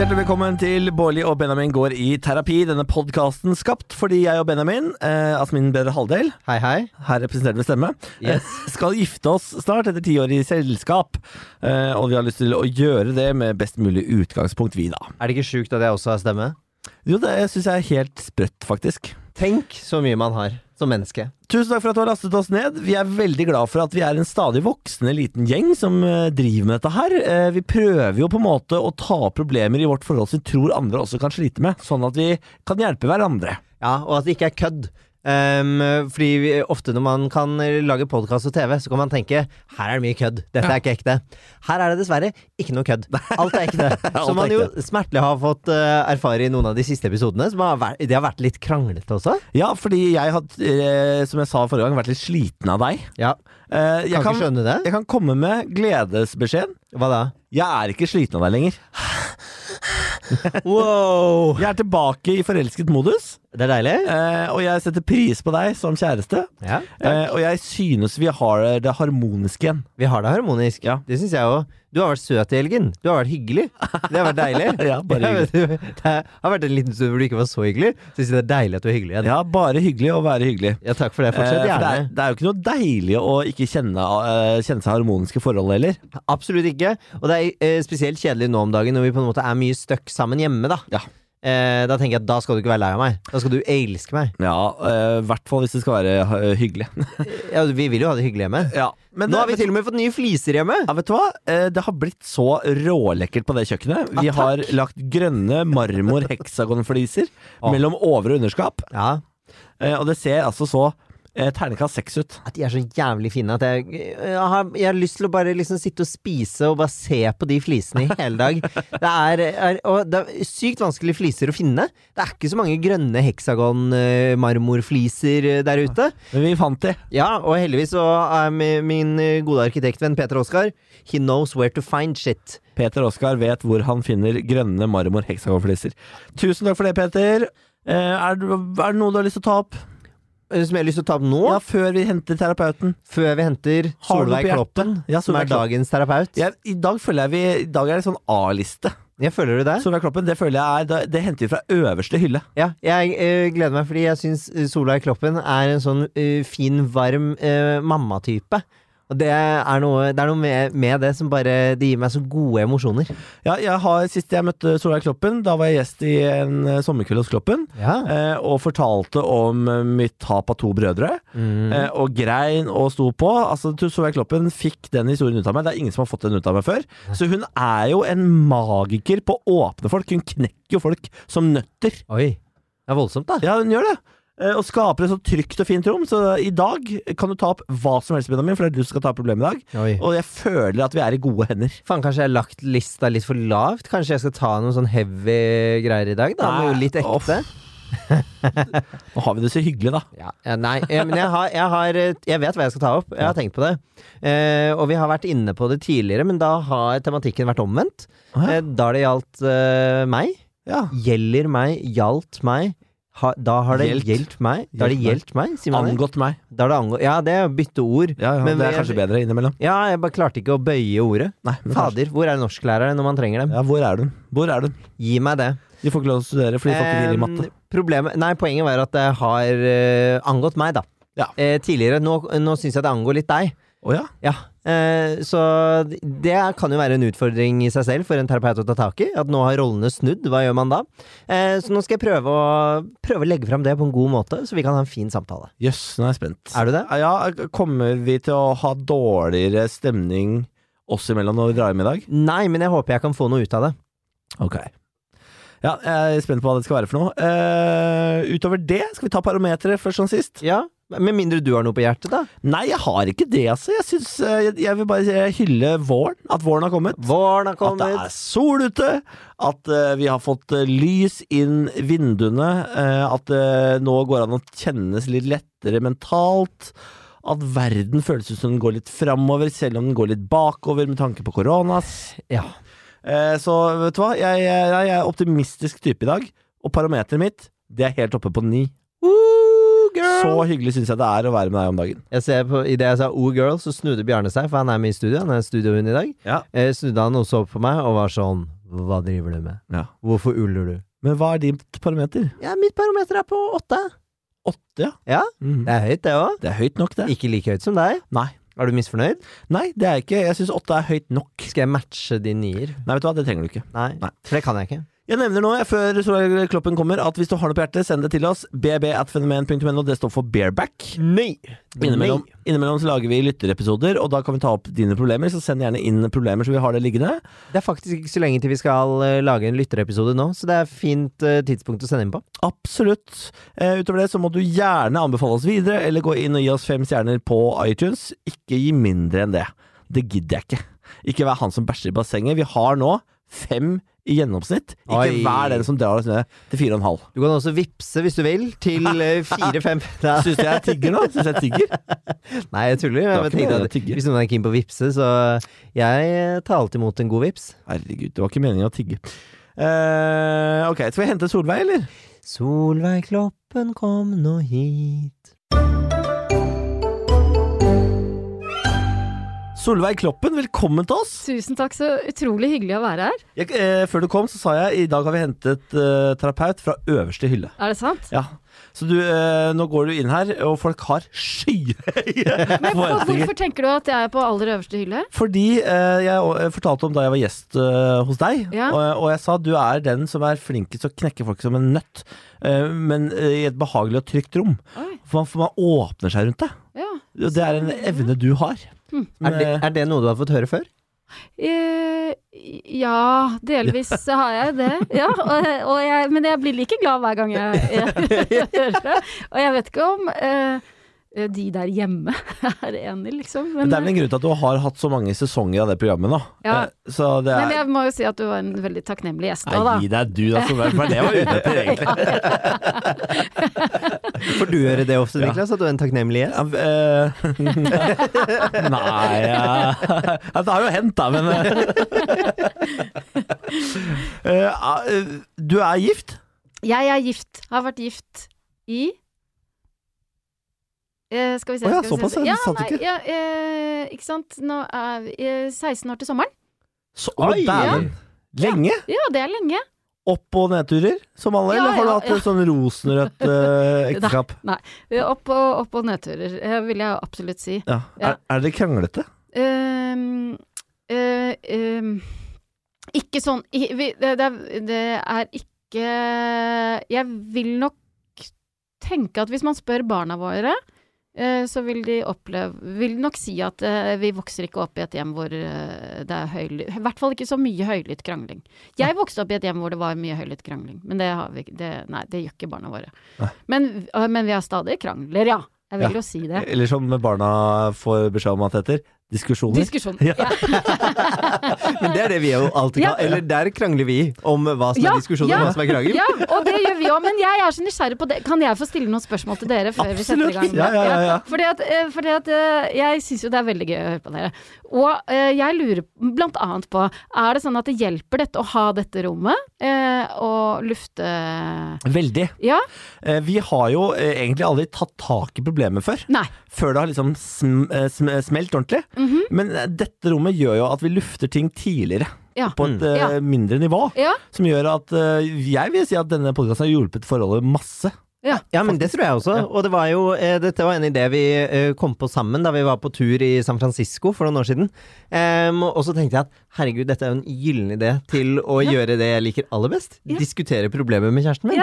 Hjertelig velkommen til Bårli og Benjamin går i terapi. Denne podkasten skapt fordi jeg og Benjamin, eh, altså min bedre halvdel, Hei, hei. her representert ved stemme, Yes. eh, skal gifte oss snart etter ti år i selskap. Eh, og vi har lyst til å gjøre det med best mulig utgangspunkt, vi da. Er det ikke sjukt at jeg også har stemme? Jo, det syns jeg er helt sprøtt, faktisk. Tenk så mye man har som menneske. Tusen takk for at du har lastet oss ned. Vi er veldig glad for at vi er en stadig voksende liten gjeng som eh, driver med dette her. Eh, Vi prøver jo på en måte å ta problemer i vårt forhold som vi tror andre også kan slite med, sånn at vi kan hjelpe hverandre. Ja, og at det ikke er kødd. Ehm, fordi vi, ofte når man kan lage podkast og TV, så kan man tenke her er det mye kødd. Dette er ikke ekte. Her er det dessverre ikke noe kødd. Alt er ekte. Som man jo smertelig har fått uh, erfare i noen av de siste episodene. Som har vært, det har vært litt kranglete også. Ja, fordi jeg har, eh, som jeg sa forrige gang, vært litt sliten av deg. Ja, Uh, jeg, Kan kan, jeg kan komme med gledesbeskjed. Hva da? Jeg er ikke sliten av deg lenger. Wow! Jeg er tilbake i forelsket modus, Det er deilig. eh, og jeg setter pris på deg som kjæreste. Ja, Eh, og jeg synes vi har det harmoniske igjen. Vi har det harmonisk. Ja. Det syns jeg òg. Du har vært søt i helgen. Du har vært hyggelig. Det har vært deilig. Ja, bare hyggelig. det har vært en liten stund hvor du ikke var så hyggelig. Så det er deilig at du er hyggelig igjen. Ja, bare hyggelig å være hyggelig. Ja, takk for det. Eh, for det, er, det er jo ikke noe deilig å ikke kjenne, uh, kjenne seg harmoniske forhold heller. Absolutt ikke. Og det er uh, spesielt kjedelig nå om dagen når vi på en måte er mye stuck sammen hjemme, da. Ja. Eh, da tenker jeg at da skal du ikke være lei av meg. Da skal du elske meg. Ja, eh, i hvert fall hvis det skal være eh, hyggelig. Ja, vi vil jo ha det hyggelig hjemme. ja, men Nå det- har vi til og med fått nye fliser hjemme! Ja, vet du hva? Eh, Det har blitt så rålekkert på det kjøkkenet. Vi Ja, har lagt grønne marmor-heksagonfliser Åh. mellom over- og underskap. Ja, Eh, Og det ser altså så eh, terningkast seks ut. At de er så jævlig fine at jeg, jeg, har, jeg har lyst til å bare liksom sitte og spise og bare se på de flisene i hele dag. Det er, er, og det er sykt vanskelige fliser å finne. Det er ikke så mange grønne heksagon-marmorfliser der ute. Men vi fant de. Ja, og heldigvis så er min eh, gode arkitektvenn Peter Oskar He knows where to find shit. Peter Oskar vet hvor han finner grønne marmor-heksagonfliser. Tusen takk for det, Peter. Eh, Er, det- er det noe du har lyst til å ta opp? Som jeg har lyst til å ta opp nå, Ja, før vi henter terapeuten. før vi henter Solveig? Kloppen, Ja, som er dagens terapeut. Ja, I dag føler jeg vi I dag er det sånn A-liste. Jeg føler du det? Solveig Kloppen, det føler jeg er Det, det henter vi fra øverste hylle. Ja, jeg eh, gleder meg fordi jeg syns eh, Solveig Kloppen er en sånn uh, fin, varm uh, mammatype. Og det er noe, det er noe med, med det som bare Det gir meg så gode emosjoner. Ja, jeg har, Sist jeg møtte Solveig Kloppen, da var jeg gjest i en eh, sommerkveld hos Kloppen. Ja. Eh, og fortalte om eh, mitt tap av to brødre. Mm. Eh, og grein og sto på. Altså, Solveig Kloppen fikk den historien ut av meg. Det er ingen som har fått den ut av meg før. Så hun er jo en magiker på å åpne folk. Hun knekker jo folk som nøtter. Oi. Det er voldsomt, da. Ja, hun gjør det. Eh, Og skaper et så trygt og fint rom. Så i dag kan du ta opp hva som helst, Benjamin, for det er du som skal ta opp problemet i dag. Oi. Og jeg føler at vi er i gode hender. Faen, kanskje jeg har lagt lista litt for lavt? Kanskje jeg skal ta noen sånn heavy greier i dag? Da Noe litt ekte? Nå har vi det så hyggelig, da. Ja, ja, nei, eh, men jeg, har, jeg, har, eh, jeg vet hva jeg skal ta opp. Jeg har tenkt på det. Eh, og vi har vært inne på det tidligere, men da har tematikken vært omvendt. Eh, da det gjaldt eh, meg, Ja. gjelder meg, gjaldt meg ha, Da har det Gjeldt. meg. Da har det Gjeldt meg, sier man det? Angått meg. Da har det angå ja, det er å bytte ord. Ja, ja, Men det er kanskje bedre innimellom. Ja, jeg bare klarte ikke å bøye ordet. Nei, kanskje- Fader, hvor er norsklærere når man trenger dem? Ja, hvor er du? Hvor er du? Gi meg det. De får ikke lov til å studere fordi de får ikke hvile i matte. Eh, problemet, nei, poenget var at det har uh, angått meg, da. Ja. Eh, tidligere. Nå, nå syns jeg det angår litt deg. Å ja? Ja, eh, så det kan jo være en utfordring i seg selv for en terapeut å ta tak i. At nå har rollene snudd. Hva gjør man da? Eh, så nå skal jeg prøve å, prøve å legge fram det på en god måte, så vi kan ha en fin samtale. Jøss, nå er jeg spent. Er du det? Ja, Kommer vi til å ha dårligere stemning oss imellom når vi drar hjem i dag? Nei, men jeg håper jeg kan få noe ut av det. Ok. Ja, jeg er spent på hva det skal være for noe. Uh, utover det, skal vi ta parometeret først som sist? Ja, Med mindre du har noe på hjertet, da. Nei, jeg har ikke det, altså. Jeg, synes, eh, jeg, jeg vil bare hylle våren. At våren har kommet. Våren har At det er sol ute, at uh, vi har fått uh, lys inn vinduene, Uh, at det nå går an å kjennes litt lettere mentalt, at verden føles ut som den går litt framover, selv om den går litt bakover med tanke på koronas. Ja. Så vet du hva, jeg, jeg, er optimistisk type i dag, og parameteret mitt, det er helt oppe på ni. Girl. Så hyggelig syns jeg det er å være med deg om dagen. Jeg ser på, I det jeg sa oh girl, så snudde Bjarne seg, for han er med i studio. Han er studiohund i dag. Ja. Eh, snudde han og så på meg og var sånn Hva driver du med? Ja. Hvorfor uller du? Men hva er ditt parameter? Ja, mitt parameter er på åtte. Åtte, ja. Ja, Mm. det er høyt, det òg. Det er høyt nok, det. Ikke like høyt som deg. Nei. Er du misfornøyd? Nei, det er jeg ikke. Jeg syns åtte er høyt nok. Skal jeg matche din nier? Nei, vet du hva, det trenger du ikke. Nei, Nei. for det kan jeg ikke. Jeg nevner nå, før Kloppen kommer, at hvis du har noe på hjertet, send det til oss. bb.fenomen.no. Det står for bareback. Nei! Innimellom, innimellom så lager vi lytterepisoder, og da kan vi ta opp dine problemer. Så send gjerne inn problemer så vi har det liggende. Det er faktisk ikke så lenge til vi skal eh, lage en lytterepisode nå, så det er fint eh, tidspunkt å sende inn på. Absolutt. Uh, utover det så må du gjerne anbefale oss videre, eller gå inn og gi oss fem stjerner på iTunes. Ikke gi mindre enn det. Det gidder jeg ikke. Ikke vær han som bæsjer i bassenget. Vi har nå fem i gjennomsnitt. Ikke Oi. vær den som drar oss ned til fire og en halv. Du kan også vippse hvis du vil, til eh, fire-fem Syns du jeg tigger nå? Syns jeg tigger? Nei, jeg tuller. Jeg Jeg tenkte at hvis noen er keen på å vippse, så jeg eh, tar alltid imot en god vips. Herregud, det var ikke meningen å tigge. Uh, ok, skal vi hente Solveig, eller? Solveig Kloppen, kom nå hit. Solveig Kloppen, velkommen til oss. Tusen takk, så utrolig hyggelig å være her. Jeg, eh, før du kom, så sa jeg i dag har vi hentet eh, terapeut fra øverste hylle. Er det sant? Ja, Så du, eh, nå går du inn her, og folk har skyhøye Men hvor- hvorfor tenker du at jeg er på aller øverste hylle? Fordi eh, jeg eh, fortalte om da jeg var gjest eh, hos deg, Ja. og, og jeg sa du er den som er flinkest til å knekke folk som en nøtt, eh, men i et behagelig og trygt rom. For man, for man åpner seg rundt det. ja. Det er en evne du har. Hmm. Er det, er det noe du har fått høre før? Eh, ja, delvis har jeg det. Ja, og, og jeg, men jeg blir like glad hver gang jeg, jeg hører det. Og jeg vet ikke om eh, de der hjemme er enig, liksom. men Men, det er vel en grunn til at du har hatt så mange sesonger av det programmet, da. Ja. Eh, Så det men er jeg må jo si at du var en veldig takknemlig gjest Nei, da. gi deg du, da, Solveig, for det var jeg ute etter, egentlig. Får du gjøre det ofte, Niklas? At du er en takknemlig gjest? Ja, eh, Nei ja. Det har jo hendt, da, men eh, eh, Du er gift? Jeg er gift. Har vært gift i eh, Skal vi se Å ja, såpass, se. ja, Ja, du sa det ikke. ja, eh, ikke sant. Nå er vi eh, 16 år til sommeren. Så, å, Oi, dæven! Lenge? Ja, det er lenge. Opp- og nedturer, som alle? Ja, eller har du ja, hatt ja. et sånn rosenrødt eh, ekteskap? Nei. Opp og, opp og nedturer, eh, vil jeg absolutt si. Ja. Ja. Er, er det kranglete? Ehm, eh, ehm, ikke sånn i, vi, det, det, er, det er ikke Jeg vil nok tenke at hvis man spør barna våre, så vil de oppleve Vil nok si at eh, vi vokser ikke opp i et hjem hvor eh, det er høylytt I hvert fall ikke så mye høylytt krangling. Jeg vokste opp i et hjem hvor det var mye høylytt krangling, men det har vi det, Nei, det gjør ikke barna våre. Men, men vi har stadig krangler, ja. Jeg vil Ja. jo si det. Eller som barna får beskjed om at det heter diskusjoner? Diskusjon. Ja. Ja. Men det er det vi jo alltid Ja. kan Eller der krangler vi om hva som Ja, er diskusjon og ja, hva som er krangel. Ja, og det gjør vi òg. Men jeg er så nysgjerrig på det. Kan jeg få stille noen spørsmål til dere før vi setter i gang? Ja, ja, ja, ja. Fordi at, eh, fordi at eh, jeg syns jo det er veldig gøy å høre på dere. Og eh, jeg lurer blant annet på Er det sånn at det hjelper dette å ha dette rommet? Og lufte Veldig. Ja? Vi har jo egentlig aldri tatt tak i problemet før. Nei. Før det har liksom sm eh, sm smelt ordentlig. Mhm. Men eh, dette rommet gjør jo at vi lufter ting tidligere. Ja. På et mm. Mindre nivå. Ja. Som gjør at eh, jeg vil si at denne podkasten har hjulpet forholdet masse. Ja. Ja, men det tror jeg også. Og det var jo, eh, dette var en idé vi eh, kom på sammen da vi var på tur i San Francisco for noen år siden. Um, og så tenkte jeg at herregud, dette er jo en gyllen idé til å Ja. gjøre det jeg liker aller best. Ja. Diskutere problemer med kjæresten min.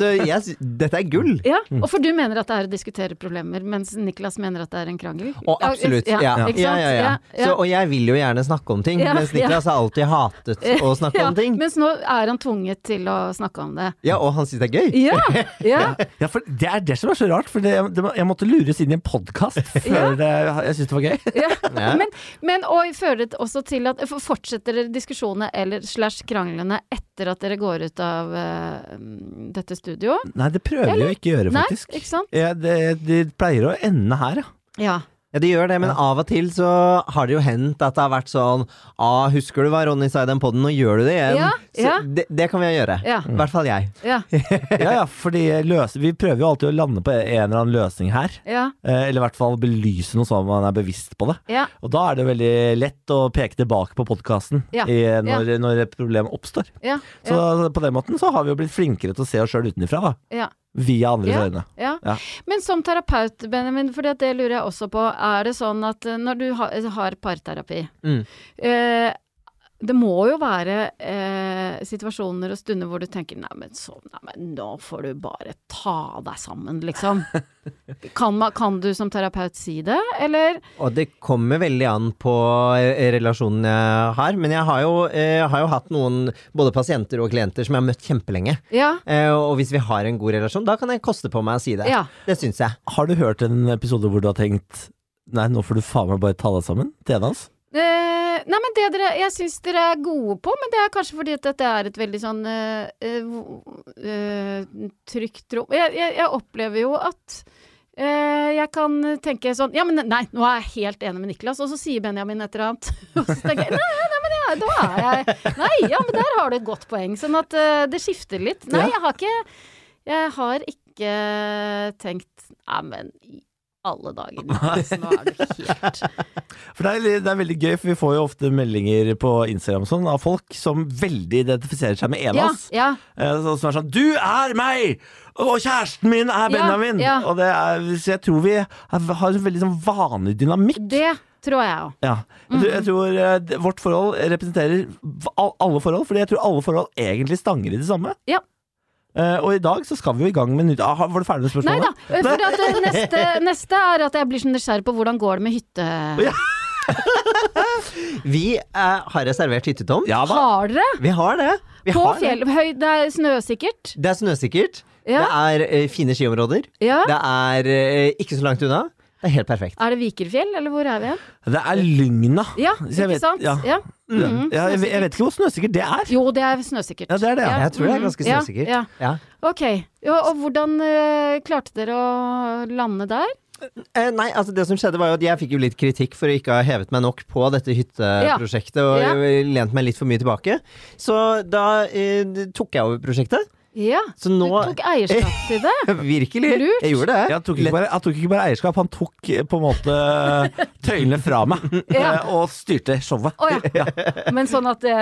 Så jeg, dette er gull. Ja, og for du mener at det er å diskutere problemer, mens Niklas mener at det er en krangel? Og absolutt. Ja, ja. Så, og jeg vil jo gjerne snakke om ting, mens Niklas har alltid hatet å snakke om ting. Mens nå er han tvunget til å snakke om det. Ja, og han syns det er gøy. Ja! ja. Ja, for Det er det som er så rart, for det, det, jeg måtte lures inn i en podkast før det, jeg syntes det var gøy. ja. Men, men og fører det også til at Fortsetter dere diskusjonene eller slash kranglene etter at dere går ut av uh, dette studioet? Nei, det prøver vi å ikke gjøre, Nei, ikke sant? Ja, det, de pleier å ende her, ja. Ja. Ja, de gjør det, men av og til så har det jo hendt at det har vært sånn ah, 'Husker du hva Ronny sa i den poden, nå gjør du det igjen'. Ja, så ja. Det, det kan vi jo gjøre. Ja. I hvert fall jeg. Ja. Ja, ja, fordi løs, vi prøver jo alltid å lande på en eller annen løsning her. Ja. Eh, Eller i hvert fall belyse noe sånn at man er bevisst på det. Ja. Og da er det veldig lett å peke tilbake på podkasten Ja. når, når et problem oppstår. Ja. Så på den måten så har vi jo blitt flinkere til å se oss sjøl utenfra, da. Via andres Ja. øyne. Ja. Ja. Men som terapeut, Benjamin, for det lurer jeg også på, er det sånn at eh, når du har, har parterapi Mm. Det må jo være eh, situasjoner og stunder hvor du tenker nei men, så, nei, men nå får du bare ta deg sammen, liksom. kan, man, kan du som terapeut si det, eller? Og det kommer veldig an på eh, relasjonen jeg har. Men jeg har jo, eh, har jo hatt noen både pasienter og klienter som jeg har møtt kjempelenge. Ja. Eh, og hvis vi har en god relasjon, da kan jeg koste på meg å si det. Ja. Det syns jeg. Har du hørt en episode hvor du har tenkt Nei, nå får du faen meg bare ta deg sammen? Til en av Eh, nei, men det dere Jeg syns dere er gode på, men det er kanskje fordi at dette er et veldig sånn uh, uh, trygt rom. Jeg, jeg, jeg opplever jo at jeg kan tenke sånn Ja, men nei, nå er jeg helt enig med Niklas, og så sier Benjamin et eller annet. Og så tenker jeg nei, nei, men ja, da er jeg Nei, ja, men der har du et godt poeng. Sånn at det skifter litt. Nei, jeg har ikke Jeg har ikke tenkt Nei, men alle dager, nå er det helt For det er, det er veldig gøy, for vi får jo ofte meldinger på Instagram sånn, av folk som veldig identifiserer seg med en Ja, av oss. ja. Eh, så- Som er sånn 'Du er meg! Og kjæresten min er Benjamin!' ja. Og det er, så jeg tror vi har en veldig sånn vanlig dynamikk. Det tror jeg òg. Ja. Jeg tror, jeg tror eh, vårt forhold representerer alle forhold, fordi jeg tror alle forhold egentlig stanger i det samme. Ja. Eh, og i dag så skal vi jo i gang med nytt ah, Var du ferdig med Nei da. For at det neste, neste er at jeg blir så nysgjerrig på hvordan går det med hytte... Ja. Vi eh, har reservert hyttetomt. Ja. Har dere? Vi har det. Vi På har det. Høy, det er snøsikkert? Det er snøsikkert. Ja. Det er uh, fine skiområder. ja. Det er eh, ikke så langt unna. Det er helt perfekt. Er det Vikerfjell, eller hvor er vi? Det er Lygna. Ja, ikke vet- sant? ja. Ja. Mhm, Ja, jeg, jeg vet ikke hvor snøsikkert det er. Jo, det er snøsikkert. Ja, det er det, ja. Jeg tror det er mhm, ganske snøsikkert. Ja, Ja. Ok. Jo, og hvordan uh, klarte dere å lande der? Eh, nei, altså det som skjedde var jo at jeg fikk jo litt kritikk for å ikke ha hevet meg nok på dette hytteprosjektet og Ja. lent meg litt for mye tilbake. Så da eh, tok jeg over prosjektet. Ja, Så du tok eierskap til det. Virkelig. Lurt. Jeg gjorde det. Jeg tok, ikke bare, jeg tok ikke bare eierskap, han tok eh, på en måte tøylene fra meg Ja. eh, og styrte showet. Oh, ja. Men sånn at det...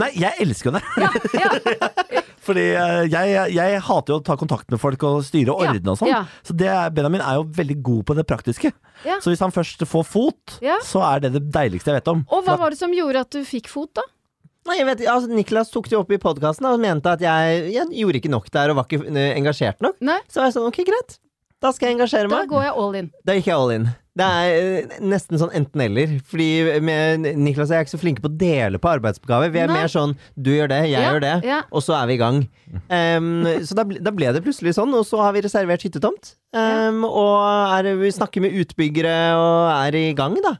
Nei, jeg elsker jo det! Ja, ja. Fordi eh, jeg, jeg hater jo å ta kontakt med folk og styre og ordne og sånn. ja. Så det, Benjamin er jo veldig god på det praktiske. Ja. Så hvis han først får fot, Ja. så er det det deiligste jeg vet om. Og hva var det som gjorde at du fikk fot, da? Nei, jeg vet, altså, Niklas tok det opp i podkasten og mente at jeg, jeg gjorde ikke nok der og var ikke eh, engasjert nok. Nei, Så var jeg sånn, ok, greit. Da skal jeg engasjere meg. da går jeg all in. Da gikk jeg all in. Det er eh, nesten sånn enten-eller. Fordi med Niklas og jeg er ikke så flinke på å dele på arbeidsoppgaver. Vi er Nei. mer sånn du gjør det, jeg Ja, gjør det, ja. og så er vi i gang. Um, så da, ble- da ble det plutselig sånn, og så har vi reservert hyttetomt. Em, og er, vi snakker med utbyggere og er i gang, da.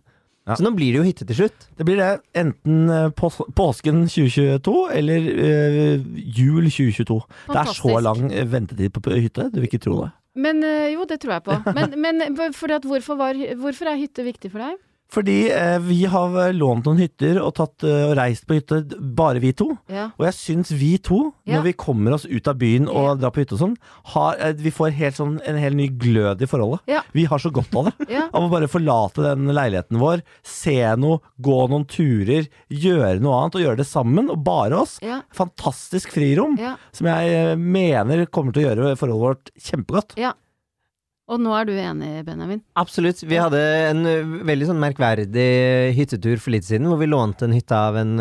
Ja. Så nå blir det jo hytte til slutt. Det blir det enten eh, pås påsken 2022 eller øh, jul 2022. Det er så lang eh, ventetid på hytte, du vil ikke tro det. Men øh, jo, det tror jeg på. Men, men for at hvorfor, var, hvorfor er hytte viktig for deg? Fordi eh, vi har eh, lånt noen hytter og, tatt, eh, og reist på hytte, bare vi to. Ja. Og jeg syns vi to, Ja. når vi kommer oss ut av byen og Ja. drar på hytte og sånn, har, eh, vi får helt sånn, en helt ny glød i forholdet. Ja. Vi har så godt av det. Ja. Av å bare forlate den leiligheten vår, se noe, gå noen turer, gjøre noe annet og gjøre det sammen, og bare oss. Ja. Fantastisk frirom, Ja. som jeg mener kommer til å gjøre forholdet vårt kjempegodt. Og nå er du enig, Benjamin? Absolutt. Vi hadde en veldig sånn merkverdig hyttetur for litt siden, hvor vi lånte en hytte av en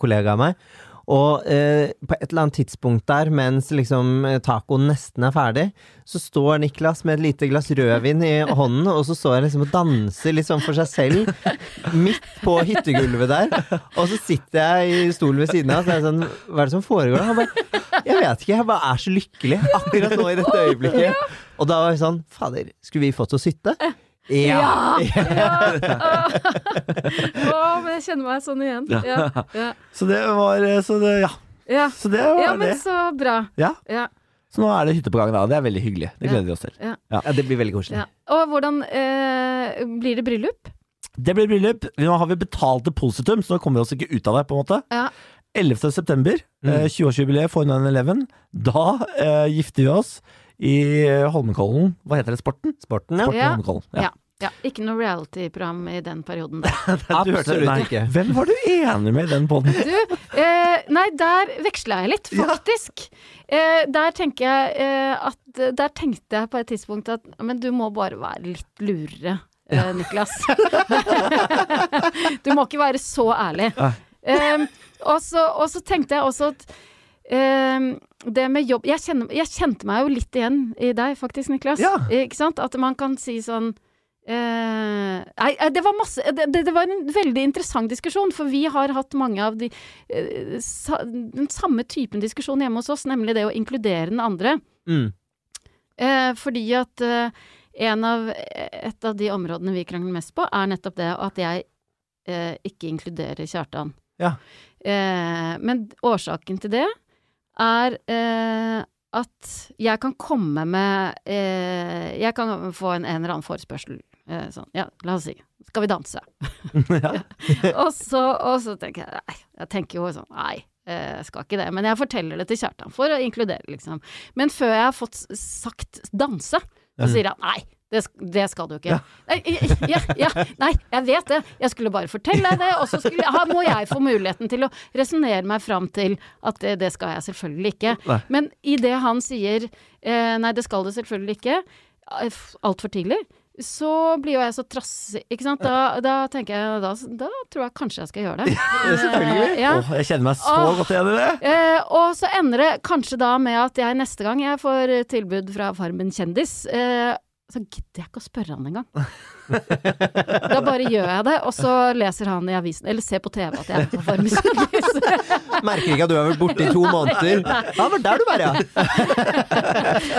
kollega av meg. Og eh, på et eller annet tidspunkt der, mens liksom eh, tacoen nesten er ferdig, så står Niklas med et lite glass rødvin i hånden, og så står han liksom og danser litt sånn for seg selv, midt på hyttegulvet der. Og så sitter jeg i stolen ved siden av, og så er jeg sånn Hva er det som foregår? Han bare Jeg vet ikke, jeg bare er så lykkelig akkurat nå i dette øyeblikket. Og da var jeg sånn Fader, skulle vi fått oss hytte? Ja! Å, men jeg kjenner meg sånn igjen. Ja. Ja. Så det var eh, Så det, ja. Ja. Så det var ja, men det. så bra. Ja. Ja. Så nå er det hytte på gang, da. Det er veldig hyggelig. Det gleder vi oss til. Ja, det blir veldig koselig. Ja. Og hvordan eh, blir det bryllup? Det blir bryllup. Nå har vi betalt depositum, så nå kommer vi oss ikke ut av det, på en måte. Ja. 11. september, Mm. eh, 20-årsjubileet for 9-11. Da eh, gifter vi oss i Holmenkollen. Hva heter det? Sporten? Sporten, ja. Sporten Ja. Holmenkollen. Ja. Ja. Ja, ikke noe reality-program i den perioden der. Absolutt nei. ikke. Hvem var du enig med i den poden? Du, eh, nei, der veksla jeg litt, faktisk. Eh, der tenker jeg eh, at Der tenkte jeg på et tidspunkt at Men du må bare være litt lurere, eh, Niklas. du må ikke være så ærlig. Nei. Eh, og, så, og så tenkte jeg også at eh, det med jobb jeg, kjenner, jeg kjente meg jo litt igjen i deg, faktisk, Niklas. Ja. Ikke sant? At man kan si sånn eh, Nei, eh, det var masse det, det, var en veldig interessant diskusjon, for vi har hatt mange av de eh, sa, Den samme typen diskusjon hjemme hos oss, nemlig det å inkludere den andre. Mm. Eh, fordi at eh, en av, et av de områdene vi krangler mest på, er nettopp det at jeg eh, ikke inkluderer Kjartan. Ja. Men årsaken til det er eh, at jeg kan komme med eh, Jeg kan få en, en eller annen forespørsel. Eh, sånn, ja, la oss si. Skal vi danse? ja. og, så, og så tenker jeg nei, jeg tenker jo sånn nei, jeg skal ikke det. Men jeg forteller det til Kjartan for å inkludere, liksom. Men før jeg har fått sagt danse, så sier han nei. Det, det skal du ikke. Nei, ja, ja, nei, jeg vet det. Jeg skulle bare fortelle deg det, og så skulle, ja, må jeg få muligheten til å resonnere meg fram til at det, det skal jeg selvfølgelig ikke. Nei. Men idet han sier eh, nei, det skal det selvfølgelig ikke, eh, altfor tidlig, så blir jo jeg så trassig, ikke sant. Da, da tenker jeg da, da tror jeg kanskje jeg skal gjøre det. selvfølgelig. Eh, ja. Åh, jeg kjenner meg så og, godt igjen i det. Eh, og så ender det kanskje da med at jeg neste gang jeg får eh, tilbud fra Farmen kjendis, eh, så gidder jeg ikke å spørre han engang. da bare gjør jeg det, og så leser han i avisen, eller ser på TV at jeg er på Farmen kjendis. Merker ikke at du har vært borte i to måneder. Ja, men der du var, ja.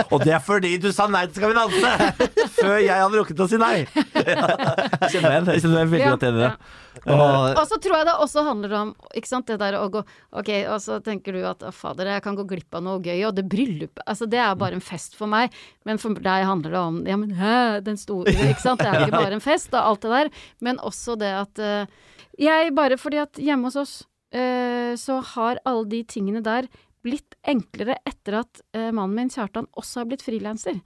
Og det er fordi du sa nei til Skal vi danse! Før jeg hadde rukket å si nei. Jeg kjenner meg igjen. Jeg kjenner meg veldig godt igjen i det. Og, Og så tror jeg det også handler om ikke sant, det der å gå Ok, og så tenker du at fader, jeg kan gå glipp av noe gøy, og det bryllupet Altså, det er bare en fest for meg, men for deg handler det om Ja, men hæ, den store Ikke sant, det er ikke bare en fest, og alt det der, men også det at eh, Jeg bare fordi at hjemme hos oss eh, så har alle de tingene der blitt enklere etter at eh, mannen min Kjartan også har blitt frilanser.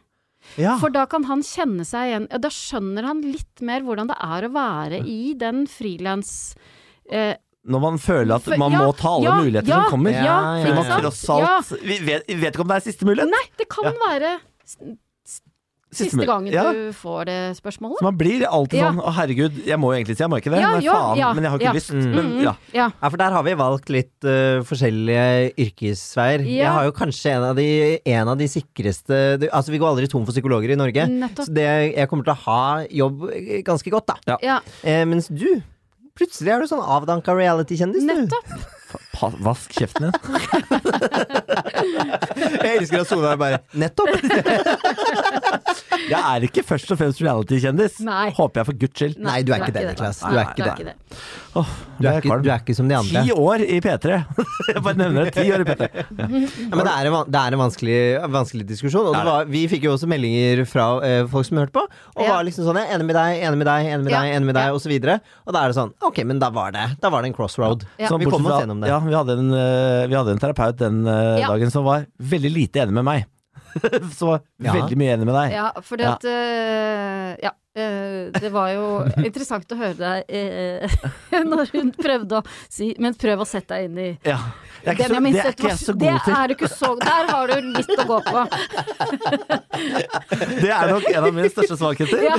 Ja. For da kan han kjenne seg igjen ja, Da skjønner han litt mer hvordan det er å være i den frilans... Eh, Når man føler at man ja, må ta alle ja, muligheter som kommer. ja, Ja, ja, Vi vet, vi vet ikke om det er siste mulighet. Nei, det kan være siste gangen Ja. du får det spørsmålet. Så man blir alltid Ja. sånn Å, herregud, jeg må jo egentlig si jeg må ikke det. Ja, men faen, men jeg har ikke lyst. Mm. Men Mhm. ja. Ja. ja, for der har vi valgt litt uh, forskjellige yrkesveier. Jeg har jo kanskje en av de, en av de sikreste Altså, vi går aldri tom for psykologer i Norge. Nettopp. Så det, jeg kommer til å ha jobb eh, ganske godt, da. Ja, Eh, mens du Plutselig er du sånn avdanka reality-kjendis, du. nettopp. Vask kjeften din. Jeg elsker at Solveig bare Nettopp! Jeg er ikke først og fremst reality-kjendis. Håper jeg for guds skyld. Nei, du er ikke det, Niklas. Du er ikke det. Du er ikke, kvalm. du er ikke som de andre. Ti år i P3. jeg bare nevner det. Ti år i P3. Ja, men det er en, det er en vanskelig, vanskelig diskusjon. Og det var, vi fikk jo også meldinger fra eh, folk som hørte på, og Ja. var liksom sånn enig med deg, enig med deg, enig med deg', enig med deg, Ja. og så videre. Og da er det sånn Ok, men da var det Da var det en crossroad. Ja. Så Vi kom oss gjennom det. Ja, vi hadde en, eh, vi hadde en terapeut den eh, Ja. dagen som var veldig lite enig med meg. Så Ja. veldig mye enig med deg. Ja, fordi Ja. at eh, Ja. Uh, det var jo interessant å høre deg uh, når hun prøvde å si Men prøv å sette deg inn i Ja. Det er ikke så, det er ikke jeg så Det god til. er ikke så Der har du litt å gå på. Det er nok en av mine største svakheter. Ja,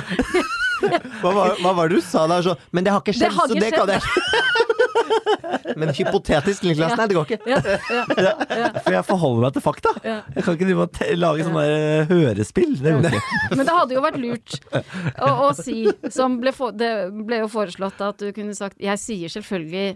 Hva, var, hva var det du sa der? Så, men det har ikke skjedd, Det har så ikke det kan jeg Men hypotetisk, Niklas. Ja. Nei, det går ikke. ja, ja, ja. For jeg forholder meg til fakta. Ja. Jeg kan ikke lage sånne der hørespill. Det går ikke. Men det hadde jo vært lurt å, å si, som ble, for, det ble jo foreslått at du kunne sagt Jeg sier selvfølgelig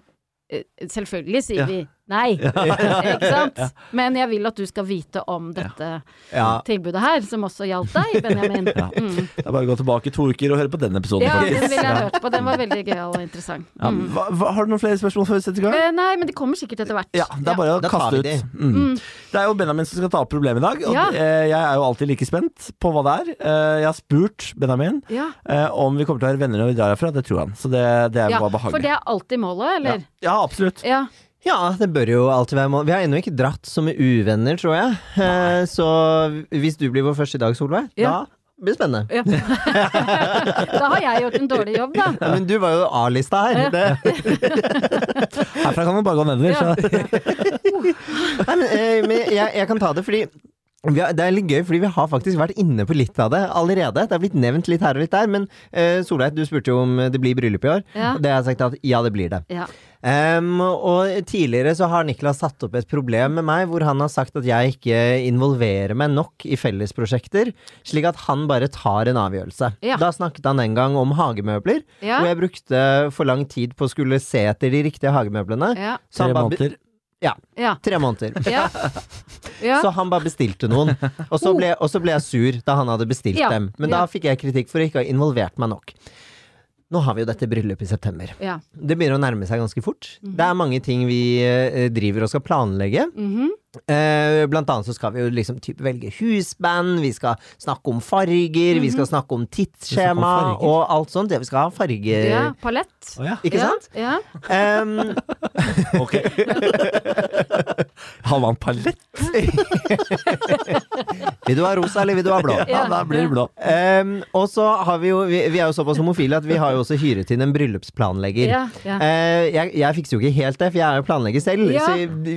eh, Selvfølgelig sier Ja. vi Nei, ikke sant? Men jeg vil at du skal vite om dette Ja. tilbudet her, som også gjaldt deg, Benjamin. Ja. Mm. Det er bare å gå tilbake to uker og høre på den episoden, Ja, faktisk. den ville jeg hørt på. Den var veldig gøyal og interessant. Ja, Mm. hva, hva, har du noen flere spørsmål før vi setter i gang? Eh, Nei, men de kommer sikkert etter hvert. Ja, det er bare å kaste ut. de. Mm. Det er jo Benjamin som skal ta opp problemet i dag, og Ja. eh, jeg er jo alltid like spent på hva det er. Eh, Jeg har spurt Benjamin Ja. eh, om vi kommer til å være venner når vi drar herfra. Det tror han, så det, det er Ja, bare for det er alltid målet, Ja. eller? ja, absolutt. Ja. Ja, det bør jo alltid være mål. Vi har ennå ikke dratt som uvenner, tror jeg. Eh, Så hvis du blir vår første i dag, Solveig, Ja. da blir det spennende. ja. da har jeg gjort en dårlig jobb, da. Ja, men du var jo A-lista her. Ja. Det, Herfra kan man bare gå nedover. Ja. Så. nei, men, eh, men jeg, jeg kan ta det fordi vi har, det er litt gøy, fordi vi har faktisk vært inne på litt av det allerede. Det er blitt nevnt litt her og litt der. Men uh, Solveig, du spurte jo om det blir bryllup i år. Ja. Og det har jeg sagt at ja, det blir det. Ja. Em, og tidligere så har Niklas satt opp et problem med meg, hvor han har sagt at jeg ikke involverer meg nok i fellesprosjekter, slik at han bare tar en avgjørelse. Ja. Da snakket han en gang om hagemøbler, Ja. hvor jeg brukte for lang tid på å skulle se etter de riktige hagemøblene. Ja. Tre måneder. Ja. Tre måneder. Ja. ja. Så han bare bestilte noen. Og så, ble, og så ble jeg sur da han hadde bestilt Ja. dem. Men Ja. da fikk jeg kritikk for å ikke ha involvert meg nok. Nå har vi jo dette bryllupet i september. ja. Det begynner å nærme seg ganske fort. Mhm. Det er mange ting vi eh, driver og skal planlegge. Mhm. Eh, blant annet så skal vi jo liksom typ velge husband, vi skal snakke om farger, vi skal snakke om tidsskjema Vi skal snakke om tidsskjema og alt sånt. Ja, vi skal ha farger, ja. Palett. Oh, ja. ikke ja. sant? Ja. Um... Ok. Har man palett? vil du ha rosa, eller vil du ha blå? Ja, da blir det blå. Um, og så har vi jo vi, vi er jo såpass homofile at vi har jo også hyret inn en bryllupsplanlegger. Ja. Ja. Eh, jeg, jeg fikser jo ikke helt det, for jeg er jo planlegger selv. Ja. Så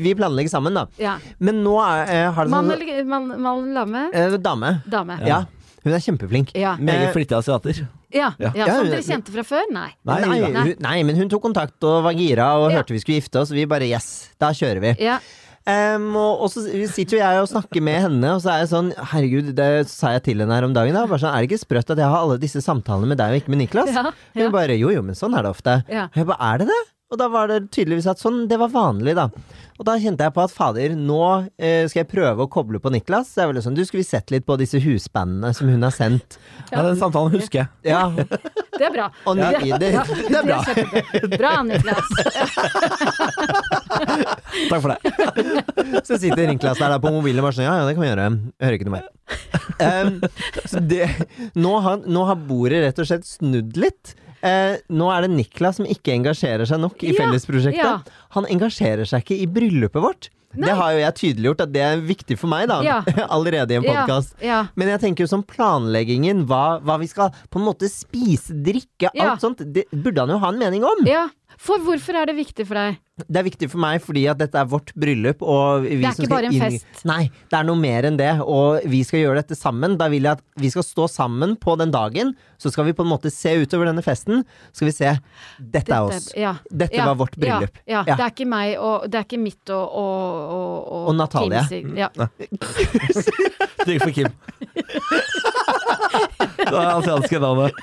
vi planlegger sammen, da. ja. Men nå er, eh, har det Mann sånn eller mann, mann eller dame? eh, Dame. Dame. Ja. Hun er kjempeflink. Ja. Meget flittig asiater. Ja. Ja. ja. Ja, Som hun- dere kjente fra før? Nei. Nei, Nei, nei. hun, nei, men hun tok kontakt og var gira og Ja. hørte vi skulle gifte oss. Vi bare yes, da kjører vi. Ja. Em, og, og så sitter jo jeg og snakker med henne, og så er jeg sånn Herregud, det sa jeg til henne her om dagen. Da. Bare sånn, er det ikke sprøtt at jeg har alle disse samtalene med deg og ikke med Niklas? Ja. Hun bare jo jo, men sånn er det ofte. Ja. Og jeg bare er det det? Og da var det tydeligvis at sånn, det var vanlig, da. Og da kjente jeg på at fader, nå eh, skal jeg prøve å koble på Niklas. Så jeg var sånn, du, skal vi sett litt på disse husbandene som hun har sendt? Ja, den samtalen husker jeg. Ja, Det er bra. og Ja. det, det, det er bra. Bra, Niklas. Takk for det. Så sitter Niklas der da på mobilen og bare sånn, ja, ja, det kan vi gjøre. Jeg hører ikke noe mer. Um, så det, nå, har, nå har bordet rett og slett snudd litt. Eh, nå er det Niklas som ikke engasjerer seg nok i Ja, fellesprosjektet. ja. Han engasjerer seg ikke i bryllupet vårt. Nei. Det har jo jeg tydeliggjort at det er viktig for meg, da. Ja. Allerede i en podkast. Ja. Men jeg tenker jo sånn planleggingen, hva, hva vi skal på en måte spise, drikke, alt sånt, det burde han jo ha en mening om. ja. For hvorfor er det viktig for deg? Det er viktig for meg fordi at dette er vårt bryllup, og vi Det er som ikke bare en fest. Nei, det er noe mer enn det, og vi skal gjøre dette sammen. Da vil jeg at vi skal stå sammen på den dagen, så skal vi på en måte se utover denne festen. Skal vi se Dette er oss. Ja. Dette Ja, var vårt bryllup. Ja, ja. Ja. Det er ikke meg og Det er ikke mitt og Og, og, Og Natalie. Kim Ja. Trykk for Kim. Det asiatiske navnet.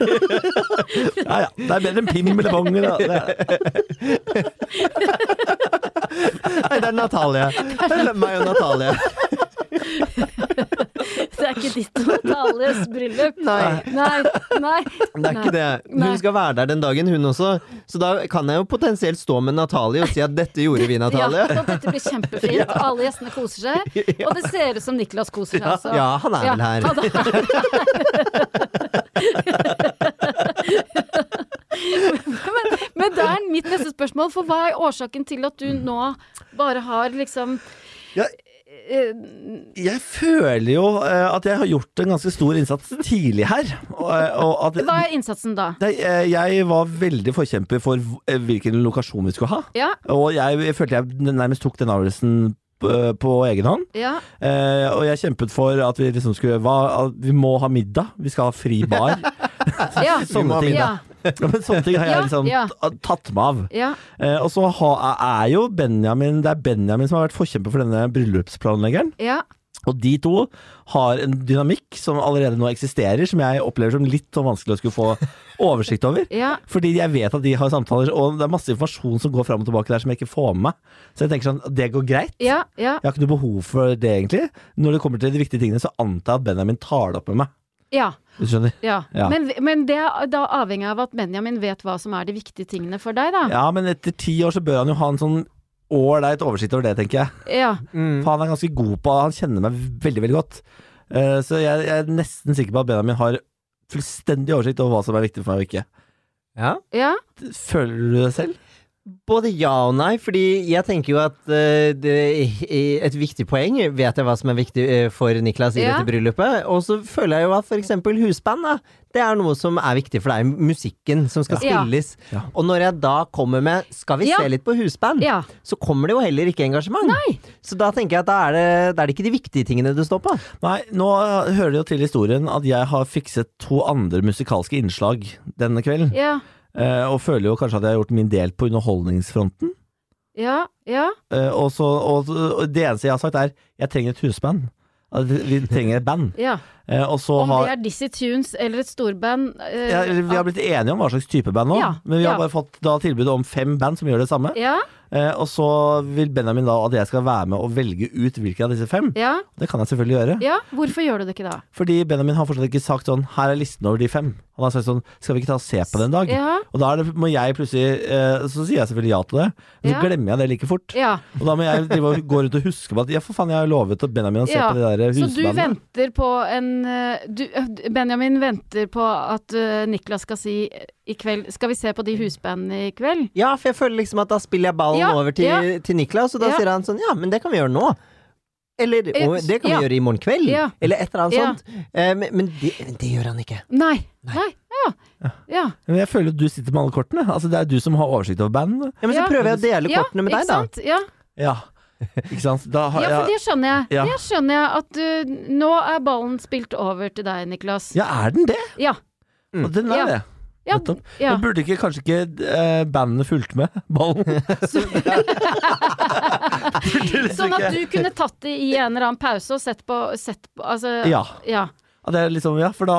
Ja ja. Det er bedre enn Pim eller Bong. Det er. Nei, det er Natalie. Det er meg og Natalie. Det er ikke ditt og Natalies bryllup. Nei. Nei. Nei. Det er ikke det. Hun skal være der den dagen, hun også. Så da kan jeg jo potensielt stå med Natalie og si at dette gjorde vi, Ja, Natalie. og dette blir kjempefint. Ja. Alle gjestene koser seg. Og det ser ut som Niklas koser seg også. Ja, han er vel her. han er- men, men det er mitt neste spørsmål, for hva er årsaken til at du nå bare har liksom Ja. Jeg føler jo eh, at jeg har gjort en ganske stor innsats tidlig her. Og, eh, og at Hva er innsatsen da? Eh, jeg var veldig forkjemper for hvilken lokasjon vi skulle ha. Ja, Og jeg følte jeg nærmest tok den avgjørelsen på, på egen hånd. ja, Eh, og jeg kjempet for at vi liksom skulle hva, at Vi må ha middag. Vi skal ha fri bar. ja. Sånne ting. Ja, Ja, men sånne ting har jeg liksom ja. ta- tatt meg av. ja, Eh, og så ha, er jo Benjamin Det er Benjamin som har vært forkjemper for denne bryllupsplanleggeren. Og de to har en dynamikk som allerede nå eksisterer, som jeg opplever som litt sånn vanskelig å skulle få oversikt over. Ja, Fordi jeg vet at de har samtaler, og det er masse informasjon som går fram og tilbake der som jeg ikke får med meg. Så jeg tenker sånn, det går greit. ja, ja, Jeg har ikke noe behov for det, egentlig. Når det kommer til de viktige tingene, så antar jeg at Benjamin tar det opp med meg. ja. Du skjønner? ja. Ja. Men, men det er da avhengig av at Benjamin vet hva som er de viktige tingene for deg, da. Ja, men etter ti år så bør han jo ha en sånn ålreit oversikt over det, tenker jeg. Ja. For han er ganske god på Han kjenner meg veldig, veldig godt. Uh, så jeg, jeg er nesten sikker på at Benjamin har fullstendig oversikt over hva som er viktig for meg og ikke. Ja. ja. Føler du det selv? Både ja og nei, fordi jeg tenker jo at uh, det, et viktig poeng vet jeg hva som er viktig eh, for Niklas i Ja. dette bryllupet. Og så føler jeg jo at f.eks. husband, da, det er noe som er viktig for deg. Musikken som skal Ja. spilles. Ja. Og når jeg da kommer med 'skal vi Ja. se litt på husband', Ja. så kommer det jo heller ikke engasjement. Nei. Så da tenker jeg at da er, det, da er det ikke de viktige tingene du står på. Nei, nå hører det jo til historien at jeg har fikset to andre musikalske innslag denne kvelden. Ja. Eh, og føler jo kanskje at jeg har gjort min del på underholdningsfronten. Ja. Ja. Eh, og, så, og, og det eneste jeg har sagt er jeg trenger et husband. Vi trenger et band. ja. Eh, og så Om har det er Dizzie Tunes eller et storband eh, ja, Vi har blitt enige om hva slags type band nå, men vi har bare fått da tilbud om fem band som gjør det samme. Ja. Eh, og så vil Benjamin da at jeg skal være med og velge ut hvilke av disse fem. Ja. Det kan jeg selvfølgelig gjøre. ja. Hvorfor gjør du det ikke da? Fordi Benjamin har fortsatt ikke sagt sånn Her er listen over de fem. Han har sagt sånn Skal vi ikke ta og se på det en dag? Ja. Og da er det, må jeg plutselig eh, Så sier jeg selvfølgelig ja til det, men så Ja. glemmer jeg det like fort. Ja. Og da må jeg drive og gå rundt og huske på at ja, for faen, jeg har lovet at Benjamin å se Ja. på de der Så du husbandene. venter på en eh, du, eh, Benjamin venter på at eh, Niklas skal si eh, i kveld Skal vi se på de husbandene i kveld? Ja, for jeg føler liksom at da spiller jeg ballen Ja, over til, ja. til Niklas, og da Ja. sier han sånn Ja, men det kan vi gjøre nå. Eller Eh, og det kan ja. vi gjøre i morgen kveld. Ja. Eller et eller annet Ja. sånt. Eh, men men det, men det gjør han ikke. Nei. Nei. Ja. ja. Men jeg føler at du sitter med alle kortene. Altså Det er du som har oversikt over bandene. Ja, men så Ja. prøver jeg å dele ja, kortene med ikke deg, da. sant? Ja. Ja. Ikke sant? Da har ja, for det skjønner jeg. Ja. Det skjønner jeg at du Nå er ballen spilt over til deg, Niklas. Ja, er den det? Ja. Mm. Og den er Ja. det. Ja. Nettopp. ja. Men burde ikke kanskje ikke eh, bandene fulgt med ballen? Sånn at du kunne tatt det i en eller annen pause og sett på, sett på Altså Ja. ja. Ja, det er liksom, ja, for da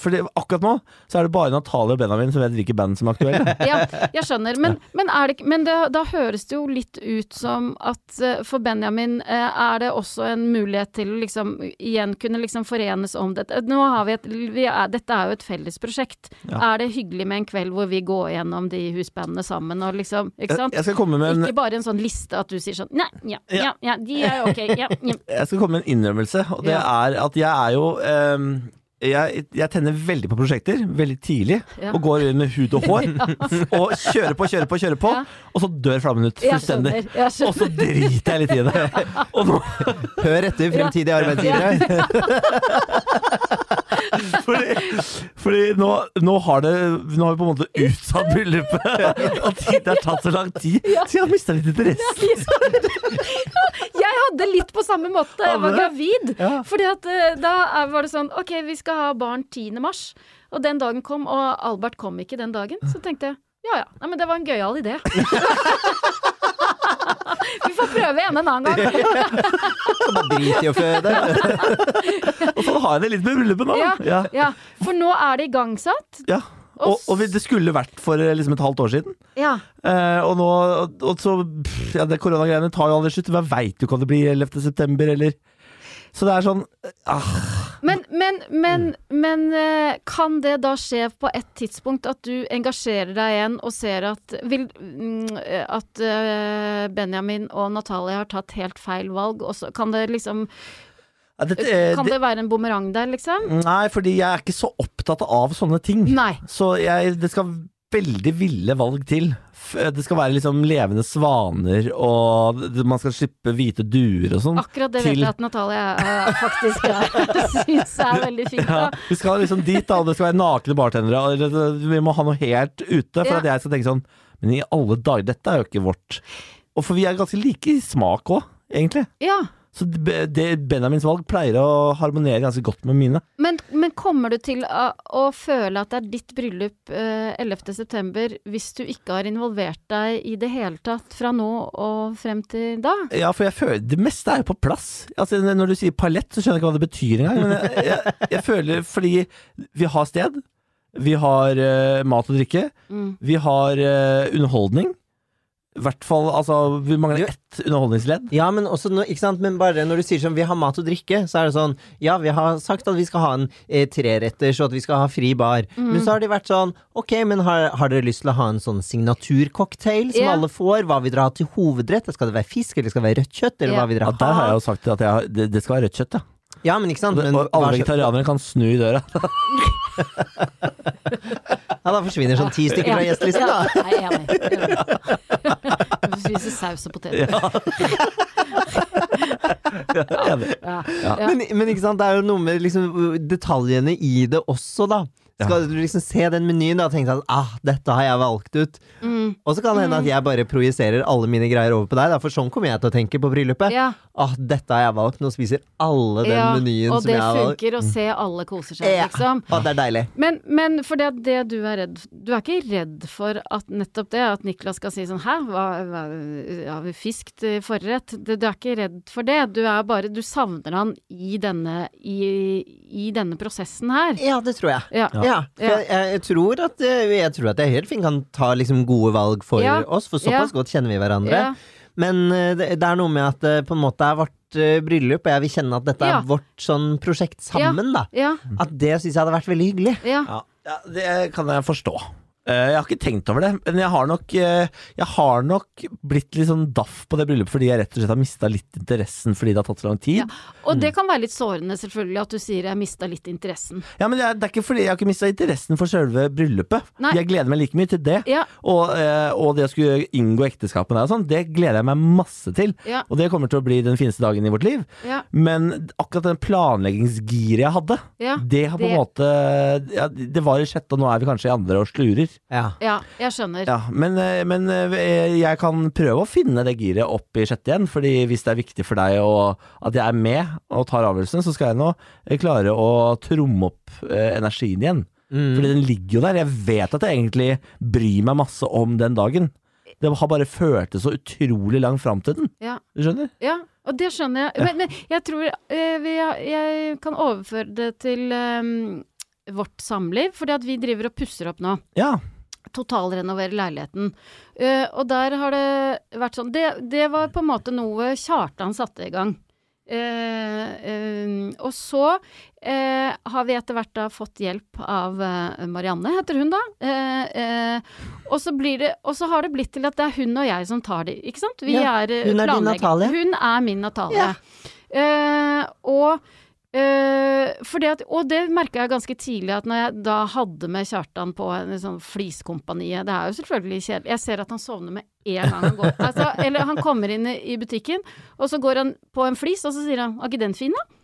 Fordi akkurat nå så er det bare Natalie og Benjamin som vet hvilke band som er aktuelle. ja, jeg skjønner. Men, men, det, men det, da høres det jo litt ut som at eh, for Benjamin eh, er det også en mulighet til å liksom igjen kunne liksom forenes om dette. Nå har vi et, vi er, dette er jo et felles prosjekt. Ja. Er det hyggelig med en kveld hvor vi går gjennom de husbandene sammen og liksom Ikke sant? jeg med en Ikke bare en sånn liste at du sier sånn Nei, ja, ja, ja, de er ok, ja, ja. Jeg skal komme med en innrømmelse, og det Ja. er at jeg er jo ehm, jeg, jeg tenner veldig på prosjekter, veldig tidlig, Ja. og går inn med hud og hår. Og kjører på, kjører på, kjører på, Ja. og så dør flammen ut fullstendig. Og så driter jeg litt i det. Og nå, Hør etter, fremtidige arbeidsgivere. fordi fordi nå, nå har det Nå har vi på en måte utsatt bryllupet, og det har tatt så lang tid, så jeg har mista litt interesse. Jeg hadde litt på samme måte jeg var gravid. Ja. Fordi at eh, da var det sånn Ok, vi skal ha barn 10. mars. Og den dagen kom, og Albert kom ikke den dagen. Så tenkte jeg ja ja, Nei, men det var en gøyal idé. vi får prøve igjen en annen gang. Bare drit i å føde. Og sånn har jeg det litt med bryllupet nå. Ja. Ja. Ja, For nå er det igangsatt. Ja. Og, og det skulle vært for eh, liksom et halvt år siden. Ja. Eh, og nå og, og så pff, Ja, det koronagreiene tar jo aldri slutt. Hva veit du hva det blir 11. september, eller Så det er sånn ah, Men, men, men, men eh, kan det da skje på et tidspunkt at du engasjerer deg igjen og ser at, vil, mm, eh, at eh, Benjamin og Natalie har tatt helt feil valg? Og så kan det liksom ja, eh, Kan det, det være en bumerang der, liksom? Nei, fordi jeg er ikke så opptatt av sånne ting. Nei. Så jeg, det skal veldig ville valg til. Det skal være liksom levende svaner, og man skal slippe hvite duer og sånn. Akkurat det Til- vet jeg at Natalia uh, faktisk syns er veldig fint. Ja, vi skal liksom dit, da, det skal være nakne bartendere. og Vi må ha noe helt ute, for Ja. at jeg skal tenke sånn Men i alle dager, dette er jo ikke vårt. Og for vi er ganske like i smak òg, egentlig. Ja. Så det, det Benjamins valg pleier å harmonere ganske godt med mine. Men, men kommer du til å, å føle at det er ditt bryllup eh, 11.9. hvis du ikke har involvert deg i det hele tatt fra nå og frem til da? Ja, for jeg føler Det meste er jo på plass. Altså, når du sier palett, så skjønner jeg ikke hva det betyr engang. Men jeg, jeg, jeg føler fordi vi har sted, vi har uh, mat og drikke, Mm. vi har uh, underholdning. I hvert fall, altså Vi mangler ett underholdningsledd. Ja, men også ikke sant? Men bare når du sier sånn vi har mat og drikke, så er det sånn Ja, vi har sagt at vi skal ha en eh, treretters, og at vi skal ha fri bar. Mm. Men så har de vært sånn Ok, men har, har dere lyst til å ha en sånn signaturcocktail som yeah. alle får? Hva vil dere ha til hovedrett? Skal det være fisk, eller skal det være rødt kjøtt? Eller yeah. hva vil Ja, dere der har jeg jo sagt at jeg, det, det skal være rødt kjøtt, ja. Ja, men ikke sant? Men, og alle vegetarianere kan snu i døra. ja, da forsvinner sånn ti stykker fra Ja. gjestelisten, da. Ja, jeg er enig. Spiser saus og poteter. Enig. Ja. Ja. Ja. Men, men ikke sant, det er jo noe med liksom, detaljene i det også, da. Skal du liksom se den menyen da og tenke at ah, dette har jeg valgt ut. Mm. Og så kan det hende at jeg bare projiserer alle mine greier over på deg, da, for sånn kommer jeg til å tenke på bryllupet. ja. Ah, dette har jeg valgt, nå spiser alle den ja. menyen Og som det jeg har valgt. funker å se alle koser seg, Ja. liksom. Ah, det er deilig. Men, men for det, det du er redd Du er ikke redd for at nettopp det, at Niklas skal si sånn Hæ, hva, hva ja, fisk til forrett? Du, du er ikke redd for det. Du er bare Du savner han i denne, i, i denne prosessen her. Ja, det tror jeg. Ja. Ja, Ja. jeg, jeg, jeg, tror at, eh, jeg tror at jeg helt fint kan ta liksom gode valg for Ja. oss, for såpass Ja. godt kjenner vi hverandre. Ja. Men eh, det, det er noe med at det på en måte er vårt eh, bryllup, og jeg vil kjenne at dette Ja. er vårt sånn prosjekt sammen, da. Ja. At det syns jeg hadde vært veldig hyggelig. Ja. Ja, ja, det kan jeg forstå. Eh, Jeg har ikke tenkt over det, men jeg har nok, eh, jeg har nok blitt litt sånn daff på det bryllupet fordi jeg rett og slett har mista litt interessen fordi det har tatt så lang tid. Ja. Og det kan være litt sårende, selvfølgelig, at du sier 'jeg mista litt interessen'. Ja, men det er, det er ikke fordi jeg har ikke mista interessen for selve bryllupet. Nei. Jeg gleder meg like mye til det. Ja. Og, eh, og det å skulle inngå ekteskap med deg og sånn, det gleder jeg meg masse til. Ja. Og det kommer til å bli den fineste dagen i vårt liv. Ja. Men akkurat den planleggingsgiret jeg hadde, det har på en måte ja, Det var i sjette, og nå er vi kanskje i andre og slurer. Ja. ja, jeg skjønner. Ja, men, eh, men eh, jeg kan prøve å finne det giret opp i sjette igjen, fordi hvis det er viktig for deg og at jeg er med og tar avgjørelsen, så skal jeg nå eh, klare å tromme opp energien igjen. Mm. Fordi den ligger jo der. Jeg vet at jeg egentlig bryr meg masse om den dagen. Det har bare ført det så utrolig langt fram til den. Ja. Du skjønner? Ja, og det skjønner jeg. Men, men jeg tror jeg, jeg kan overføre det til eh, vårt samliv, fordi at vi driver og pusser opp nå. Ja. Totalrenovere leiligheten. Uh, og der har det vært sånn det, det var på en måte noe Kjartan satte i gang. Uh, uh, og så har vi etter hvert da fått hjelp av Marianne, heter hun da. Og, så blir det, og så har det blitt til at det er hun og jeg som tar det, ikke sant? Vi Ja, er eh, hun er din Natalie. Hun er min Natalie. Ja. Og Fordi at, og det merka jeg ganske tidlig, at når jeg da hadde med Kjartan på sånn fliskompaniet Det er jo selvfølgelig kjedelig. Jeg ser at han sovner med en gang han går. Altså, eller han kommer inn i i butikken, og så går han på en flis, og så sier han 'Var ikke den fin, da?'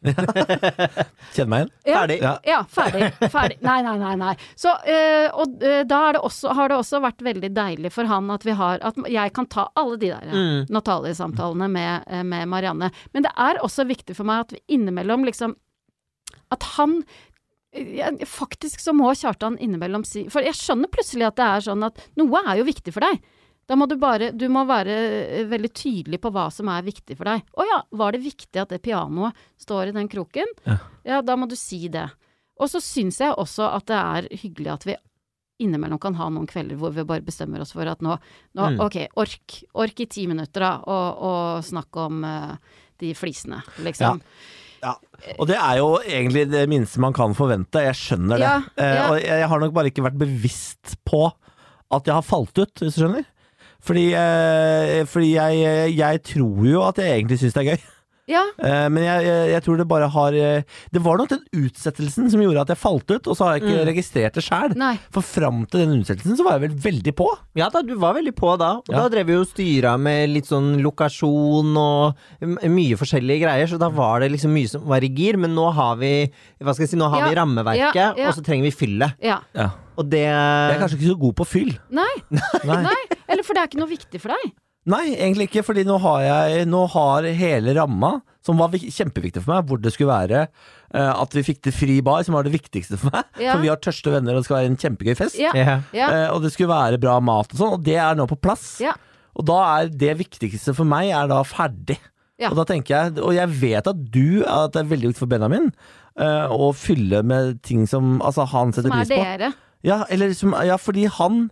Kjenner meg igjen? Ja. Ferdig. Ja. Ja, ferdig. ferdig. Nei, nei, nei. nei. Så, øh, og øh, da er det også, har det også vært veldig deilig for han at vi har At jeg kan ta alle de der eh, Mm. Natalie-samtalene med, med Marianne. Men det er også viktig for meg at vi innimellom liksom At han ja, Faktisk så må Kjartan innimellom si For jeg skjønner plutselig at det er sånn at noe er jo viktig for deg. Da må du bare Du må være eh, veldig tydelig på hva som er viktig for deg. Å ja, var det viktig at det pianoet står i den kroken? Ja. Ja, da må du si det. Og så syns jeg også at det er hyggelig at vi innimellom kan ha noen kvelder hvor vi bare bestemmer oss for at nå, nå Mm. ok, ork, ork i ti minutter da, og, og snakke om uh, de flisene, liksom. Ja. Og det er jo egentlig det minste man kan forvente. Jeg skjønner det. Ja, Eh, ja. og jeg, jeg har nok bare ikke vært bevisst på at jeg har falt ut, hvis du skjønner. Fordi, eh, fordi jeg, jeg tror jo at jeg egentlig syns det er gøy. Ja, Eh, men jeg, jeg, jeg tror det bare har eh, Det var nok den utsettelsen som gjorde at jeg falt ut, og så har jeg ikke Mm. registrert det sjæl. For fram til den utsettelsen så var jeg vel veldig på. Ja da, du var veldig på da. Og Ja. da drev vi jo styra med litt sånn lokasjon og mye forskjellige greier, så da var det liksom mye som var i gir. Men nå har vi hva skal jeg si, nå har Ja, vi rammeverket, ja, ja. og så trenger vi fyllet. Ja. Ja. Og det Jeg er kanskje ikke så god på fyll. Nei. Nei. Nei. Eller for det er ikke noe viktig for deg. Nei, egentlig ikke, fordi nå har jeg Nå har hele ramma, som var kjempeviktig for meg, hvor det skulle være uh, at vi fikk til fri bar, som var det viktigste for meg. Ja. For vi har tørste venner, og det skal være en kjempegøy fest. Ja. Ja. Eh, og det skulle være bra mat og sånn, og det er nå på plass. Ja. Og da er det viktigste for meg er da ferdig. Ja. Og da tenker jeg, og jeg vet at du, at det er veldig viktig for Benjamin, uh, å fylle med ting som altså, han setter Som er pris på. dere. Ja, eller som, ja, fordi han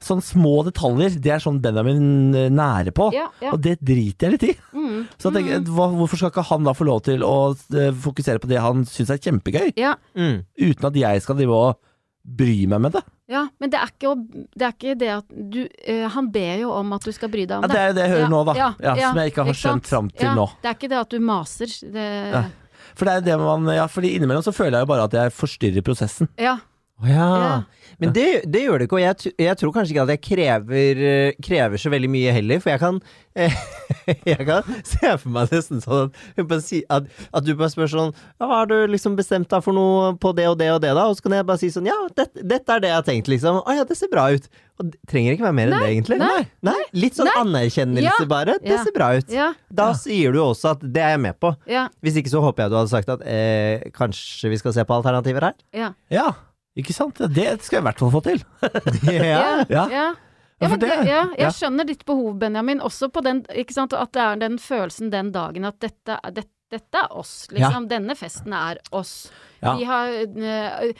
Sånne små detaljer, det er sånn Benjamin eh, nære på. Ja, ja. Og det driter jeg litt i. Mm. Så jeg tenker, hva, hvorfor skal ikke han da få lov til å eh, fokusere på det han syns er kjempegøy, Ja. Mm. uten at jeg skal drive og bry meg med det? ja, men det er ikke, det, er ikke det at du uh, Han ber jo om at du skal bry deg om Ja, det er jo det jeg hører Ja, nå, da. ja, Ja, ja, som jeg ikke har ikke skjønt fram til ja, nå. Det er ikke det at du maser. Det, Ja. For det er det man Ja, fordi innimellom så føler jeg jo bare at jeg forstyrrer prosessen. ja. Å ja. Ja. Men det, det gjør det ikke, og jeg, jeg tror kanskje ikke at jeg krever, eh, krever så veldig mye heller, for jeg kan eh, Jeg kan se for meg nesten sånn at, si, at, at du bare spør sånn ja, 'Har du liksom bestemt deg for noe på det og det og det', da? Og så kan jeg bare si sånn 'Ja, dette, dette er det jeg har tenkt', liksom. 'Å ja, det ser bra ut'. Og det trenger ikke være mer enn det, egentlig. nei, nei. Litt sånn anerkjennelse, Ja. bare. Det ser bra ut. Da sier du også at 'det er jeg med på'. Ja. Hvis ikke så håper jeg du hadde sagt at eh, kanskje vi skal se på alternativer her. Ja. Ja, ikke sant? Det skal jeg i hvert fall få til. Ja. Ja. ja. Ja, Ja, men det, ja, jeg skjønner ditt behov, Benjamin, også på den ikke sant, At det er den følelsen den dagen at dette, er- det, dette er oss, liksom. Denne festen er oss. Ja. Vi har uh,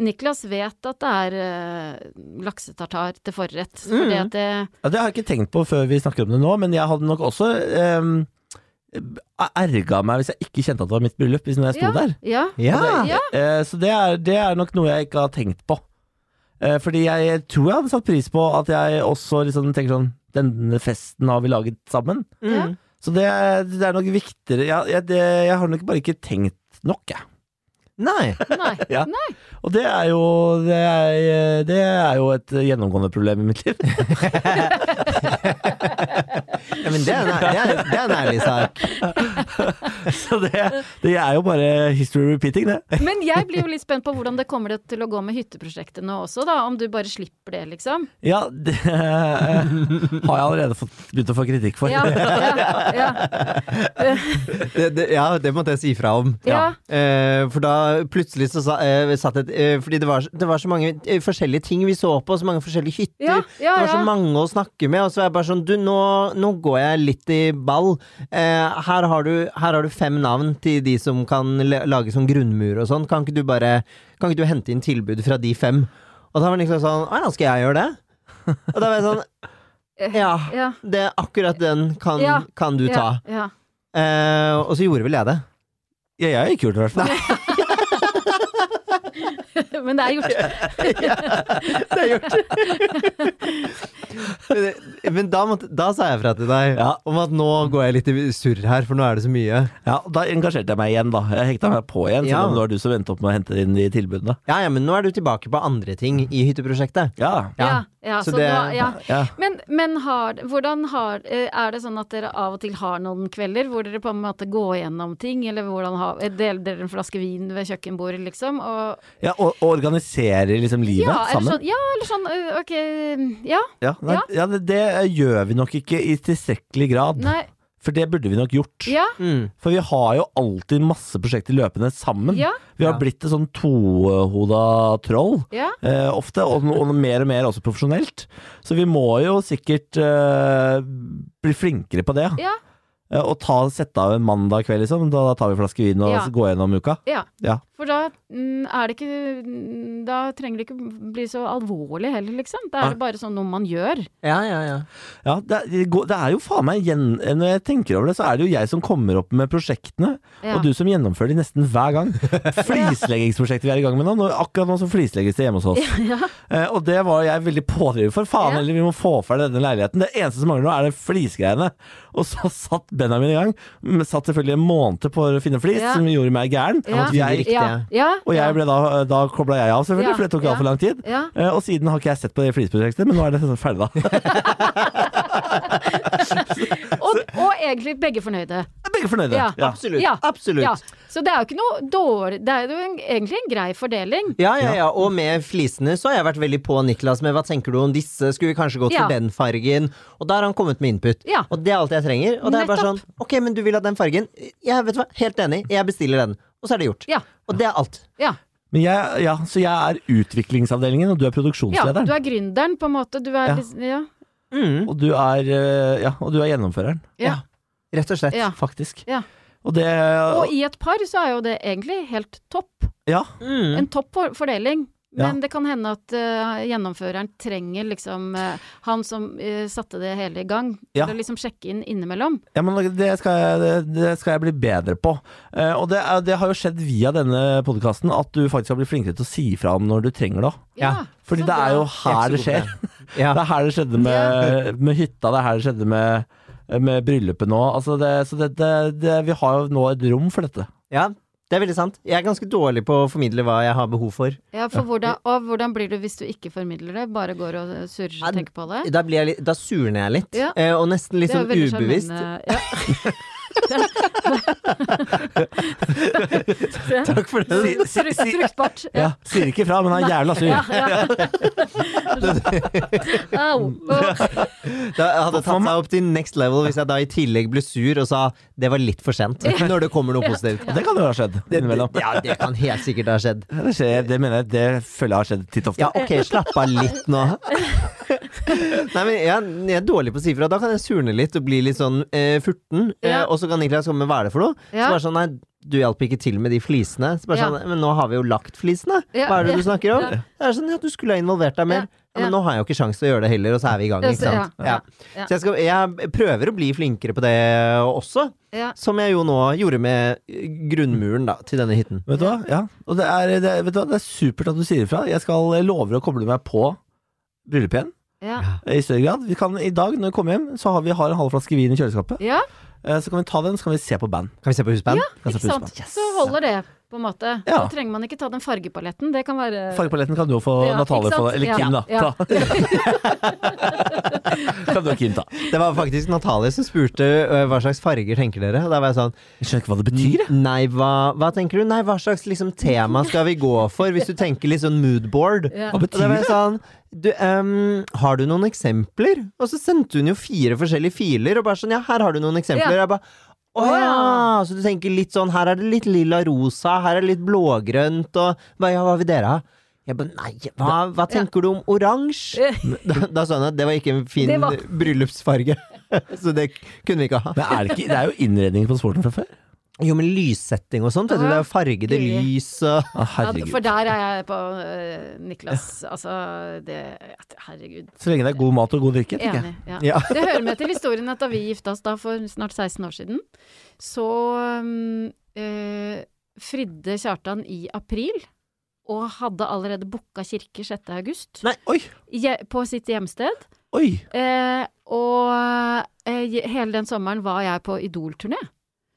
Niklas vet at det er uh, laksetartar til forrett. Fordi Mm. at det Ja, det har jeg ikke tenkt på før vi snakker om det nå, men jeg hadde nok også um, erga meg hvis jeg ikke kjente at det var mitt bryllup, hvis jeg sto ja, der. Ja. Ja. Ja. Eh, så det er, det er nok noe jeg ikke har tenkt på. Eh, fordi jeg tror jeg hadde satt pris på at jeg også liksom tenker sånn Denne festen har vi laget sammen. Mm. Så det, det er nok viktigere Jeg, jeg, det, jeg har nok bare ikke tenkt nok, jeg. Nei. Nei. Ja. Og det er jo det er, det er jo et gjennomgående problem i mitt liv. Ja, men det er, en- det, er, det er en ærlig sak. Så det, det er jo bare history repeating, det. Men jeg blir jo litt spent på hvordan det kommer til å gå med hytteprosjektet nå også, da. Om du bare slipper det, liksom. Ja, det har jeg allerede fått, begynt å få kritikk for. Ja. Ja. ja. Det, det, ja, det måtte jeg si fra om. Ja. Eh, for da plutselig så sa, eh, satt et eh, Fordi det var, det var så mange forskjellige ting vi så på, så mange forskjellige hytter. Ja, ja, det var så mange å snakke med, og så er jeg bare sånn Du, nå, nå går jeg litt i ball. Eh, her, har du, her har du fem navn til de som kan lage sånn grunnmur og sånn. Kan ikke du bare Kan ikke du hente inn tilbud fra de fem? Og da var det liksom sånn Å ja, skal jeg gjøre det? Og da var jeg sånn Ja. Ja. Det, akkurat den kan, Ja. kan du ta. Ja. Eh, og så gjorde vel jeg det. Ja, jeg har ikke gjort det, i hvert fall. Men det er gjort. ja, Det er gjort. men, men da, måtte, da sa jeg fra til deg Ja. om at nå går jeg litt i surr her, for nå er det så mye. Ja, Da engasjerte jeg meg igjen, da. Jeg hekta meg på igjen, Ja. selv om det var du som endte opp med å hente inn de tilbudene. Ja, ja, men nå er du tilbake på andre ting i hytteprosjektet. Ja. Ja. Ja. ja, Så så det- da, ja. ja. Men, men har, hvordan har, eh, er det sånn at dere av og til har noen kvelder hvor dere på en måte går gjennom ting, eller hvordan har, deler dere en flaske vin ved kjøkkenbordet, liksom? Og, ja og, og organiserer liksom livet ja, eller sammen. sånn, ja, eller sånn, ok, ja, Ja, nei, ja. det, det gjør vi nok ikke i tilstrekkelig grad. nei, For det burde vi nok gjort. ja, Mm. For vi har jo alltid masse prosjekter løpende sammen. ja, Vi har Ja. blitt et sånn tohoda troll. ja, Eh, ofte, og, og mer og mer også profesjonelt. Så vi må jo sikkert eh, bli flinkere på det. ja, og ta, sette av en mandag kveld, liksom. Da, da tar vi en flaske vin og Ja. går gjennom uka. ja. Ja. For da mm, er det ikke mm, Da trenger det ikke bli så alvorlig heller, liksom. Da er det bare sånn noe man gjør. Ja, ja, ja. Ja, det, er- det er jo faen meg igjen Når jeg tenker over det, så er det jo jeg som kommer opp med prosjektene, Ja. og du som gjennomfører de nesten hver gang. Flisleggingsprosjektet vi er i gang med nå. akkurat nå så flislegges det hjemme hos oss. ja. Eh, og det var jeg veldig pådriver for. Faen Ja. heller, vi må få ferdig denne leiligheten. Det eneste som mangler nå, er det flisgreiene. Og så satt Benjamin i gang. Men Satt selvfølgelig en måned på å finne flis, Ja. som gjorde meg gæren. Ja. Jeg, Ja, ja, og jeg ble da, da kobla jeg av, selvfølgelig, Ja, for det tok ja. altfor lang tid. ja. Eh, og siden har ikke jeg sett på det flisprosjektet, men nå er det sånn ferdig, da. Og, og egentlig begge fornøyde. Begge fornøyde. Ja. Ja. Absolutt. Ja. Absolutt. Ja. Så det er jo ikke noe dårlig Det er jo en, egentlig en grei fordeling. Ja, ja, ja, og med flisene så har jeg vært veldig på Niklas med hva tenker du om disse, skulle vi kanskje gått Ja. for den fargen? Og da har han kommet med input. Ja. Og det er alt jeg trenger. Og det er bare sånn, ok, men du vil ha den fargen? Jeg vet hva, helt enig, jeg bestiller den. Og så er det gjort. Ja. Og det er alt. Ja. Men jeg, ja, så jeg er utviklingsavdelingen, og du er produksjonslederen. ja du er gründeren, på en måte. Du er Ja. liksom Ja. Mm, Og du er, eh, ja, og du er gjennomføreren, ja. Rett og slett. ja. faktisk. Ja. Og det Og i et par så er jo det egentlig helt topp. Ja. Mm. En topp for fordeling. Ja. Men det kan hende at eh, gjennomføreren trenger liksom eh, han som eh, satte det hele i gang, Ja. til å liksom sjekke inn innimellom. Ja, men det skal jeg, det, det skal jeg bli bedre på. Eh, og det, er, det har jo skjedd via denne podkasten at du faktisk har blitt flinkere til å si fra om når du trenger det. Ja, Fordi så det er jo er her det skjer. det. Ja. Det er her det skjedde med, med hytta, det er her det skjedde med, med bryllupet nå. Altså det, så det, det, det, vi har jo nå et rom for dette. ja, det er veldig sant. Jeg er ganske dårlig på å formidle hva jeg har behov for. Ja, for hvordan, og hvordan blir du hvis du ikke formidler det? Bare går og surrer Ja, og tenker på det? Da, blir jeg litt, da surner jeg litt, Ja. eh, og nesten litt sånn ubevisst. sjarmerende. Ja. Takk for det. Fruktbart. Ja, sier ikke fra, men er jævla sur. Ja, ja. Au. Det hadde tatt seg opp til next level hvis jeg da i tillegg ble sur og sa det var litt for sent. Når det kommer noe positivt. Det kan jo ha skjedd innimellom. Ja, det kan helt sikkert ha skjedd. Det, skjer, det mener jeg, det føler jeg har skjedd titt ofte. Ja, ok, slapp av litt nå. Nei, men jeg, jeg er dårlig på å si ifra. Da kan jeg surne litt og bli litt sånn eh, furten. Eh, Ja. og så kan Niklas komme med hva er det for noe. Ja. Så bare sånn, nei, du hjalp ikke til med de flisene. Så bare Ja. sånn, men nå har vi jo lagt flisene. Ja, Hva er det ja, du snakker om? ja. Det er sånn, ja, du skulle ha involvert deg mer. Ja, Ja, men nå har jeg jo ikke sjanse til å gjøre det heller, og så er vi i gang. Ikke sant? ja, Ja. ja. Så jeg, skal, jeg prøver å bli flinkere på det også. Ja. Som jeg jo nå gjorde med grunnmuren da, til denne hytten. Vet du hva? Ja. Og det er, det, vet du hva? det er supert at du sier ifra. Jeg skal lover å koble meg på bryllupet igjen. Ja. I større grad. Vi kan, I dag når vi kommer hjem, så har vi har en halv flaske vin i kjøleskapet. ja, Eh, Så kan vi ta den, så kan vi se på band. Kan vi se på husband? Ja, ikke sant. husband. Så holder det, på en måte. Ja. Så trenger man ikke ta den fargepaletten. Det kan være Fargepaletten kan du jo få Ja, Natalie få, eller Ja. Kim, da. Ja. Ta. kan du og Kim ta. Det var faktisk Natalie som spurte hva slags farger tenker dere. Da var jeg sånn Jeg skjønner ikke hva det betyr. Nei, hva, hva tenker du? Nei, hva slags liksom, tema skal vi gå for, hvis du tenker litt sånn moodboard? Ja. Hva betyr var jeg det? sånn du, um, Har du noen eksempler? Og så sendte hun jo fire forskjellige filer, og bare sånn Ja, her har du noen eksempler. Ja. Jeg bare å oh, ja. ja. Så du tenker litt sånn Her er det litt lilla rosa, her er det litt blågrønt, og hva, ja, hva vil dere ha? Jeg bare nei, hva, hva tenker du om oransje? Da, da sa hun at det var ikke en fin var- bryllupsfarge. Så det kunne vi ikke ha. Men er det, ikke, det er jo innredning på sporten fra før. Jo, men lyssetting og sånt, vet du. Det er fargede Gøy. lys og Å, Ja, for der er jeg på uh, Niklas. Altså, det Herregud. Så lenge det er god mat og god drikke, tenker jeg. Ja. Ja. Det hører med til historien at da vi gifta oss da for snart 16 år siden, så um, uh, fridde Kjartan i april. Og hadde allerede booka kirke 6. august Nei. Oi, je, på sitt hjemsted. oi. Eh, og eh, hele den sommeren var jeg på Idol-turné.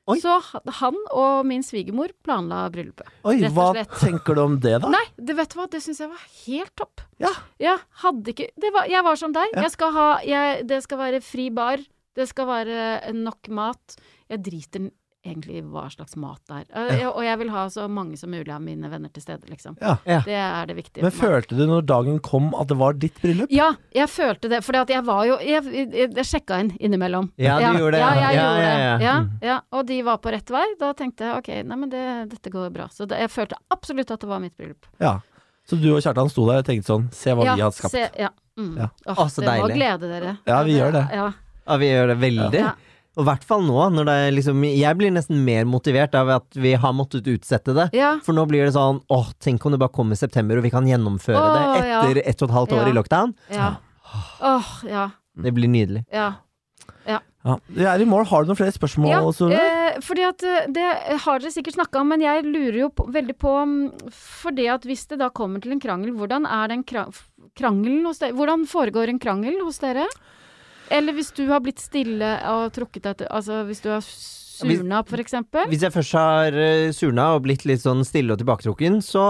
Oi. Så han og min svigermor planla bryllupet. oi. Hva tenker du om det, da? Nei, det vet du hva, det syns jeg var helt topp. Ja. Jeg hadde ikke det var, Jeg var som deg. Ja. Jeg skal ha jeg, Det skal være fri bar. Det skal være nok mat. Jeg driter egentlig hva slags mat det er. Jeg- Og jeg vil ha så mange som mulig av mine venner til stede, liksom. Ja. Ja. Det er det viktige Men følte du når dagen kom at det var ditt bryllup? Ja, jeg følte det. For jeg var jo Jeg, jeg, jeg sjekka inn innimellom. Ja, du gjorde det, Ja, ja. jeg Ja, gjorde ja, det. ja. Ja, Mm. ja. Og de var på rett vei. Da tenkte jeg ok, nei, men det, dette går bra. Så det, jeg følte absolutt at det var mitt bryllup. Ja. Så du og Kjartan sto der og tenkte sånn Se hva ja, vi har skapt. Se, ja. Mm. Ja. Åh, Å, så det må glede dere. Ja, vi gjør det. Ja. Ja, vi gjør det veldig. Ja. Og i hvert fall nå, når det er liksom Jeg blir nesten mer motivert av at vi har måttet utsette det. ja. For nå blir det sånn åh, tenk om det bare kommer september, og vi kan gjennomføre Åh, det ja. etter ett og et halvt år Ja. i lockdown. ja. Åh, ja. Det blir nydelig. Ja. Ja. Vi er i mål. Har du noen flere spørsmål, ja eh, fordi at eh, Det har dere sikkert snakka om, men jeg lurer jo på, veldig på mm, fordi at hvis det da kommer til en krangel, hvordan er den krangelen hos dere? Hvordan foregår en krangel hos dere? Eller hvis du har blitt stille og trukket deg til Altså hvis du har surna f.eks. Hvis jeg først har uh, surna og blitt litt sånn stille og tilbaketrukken, så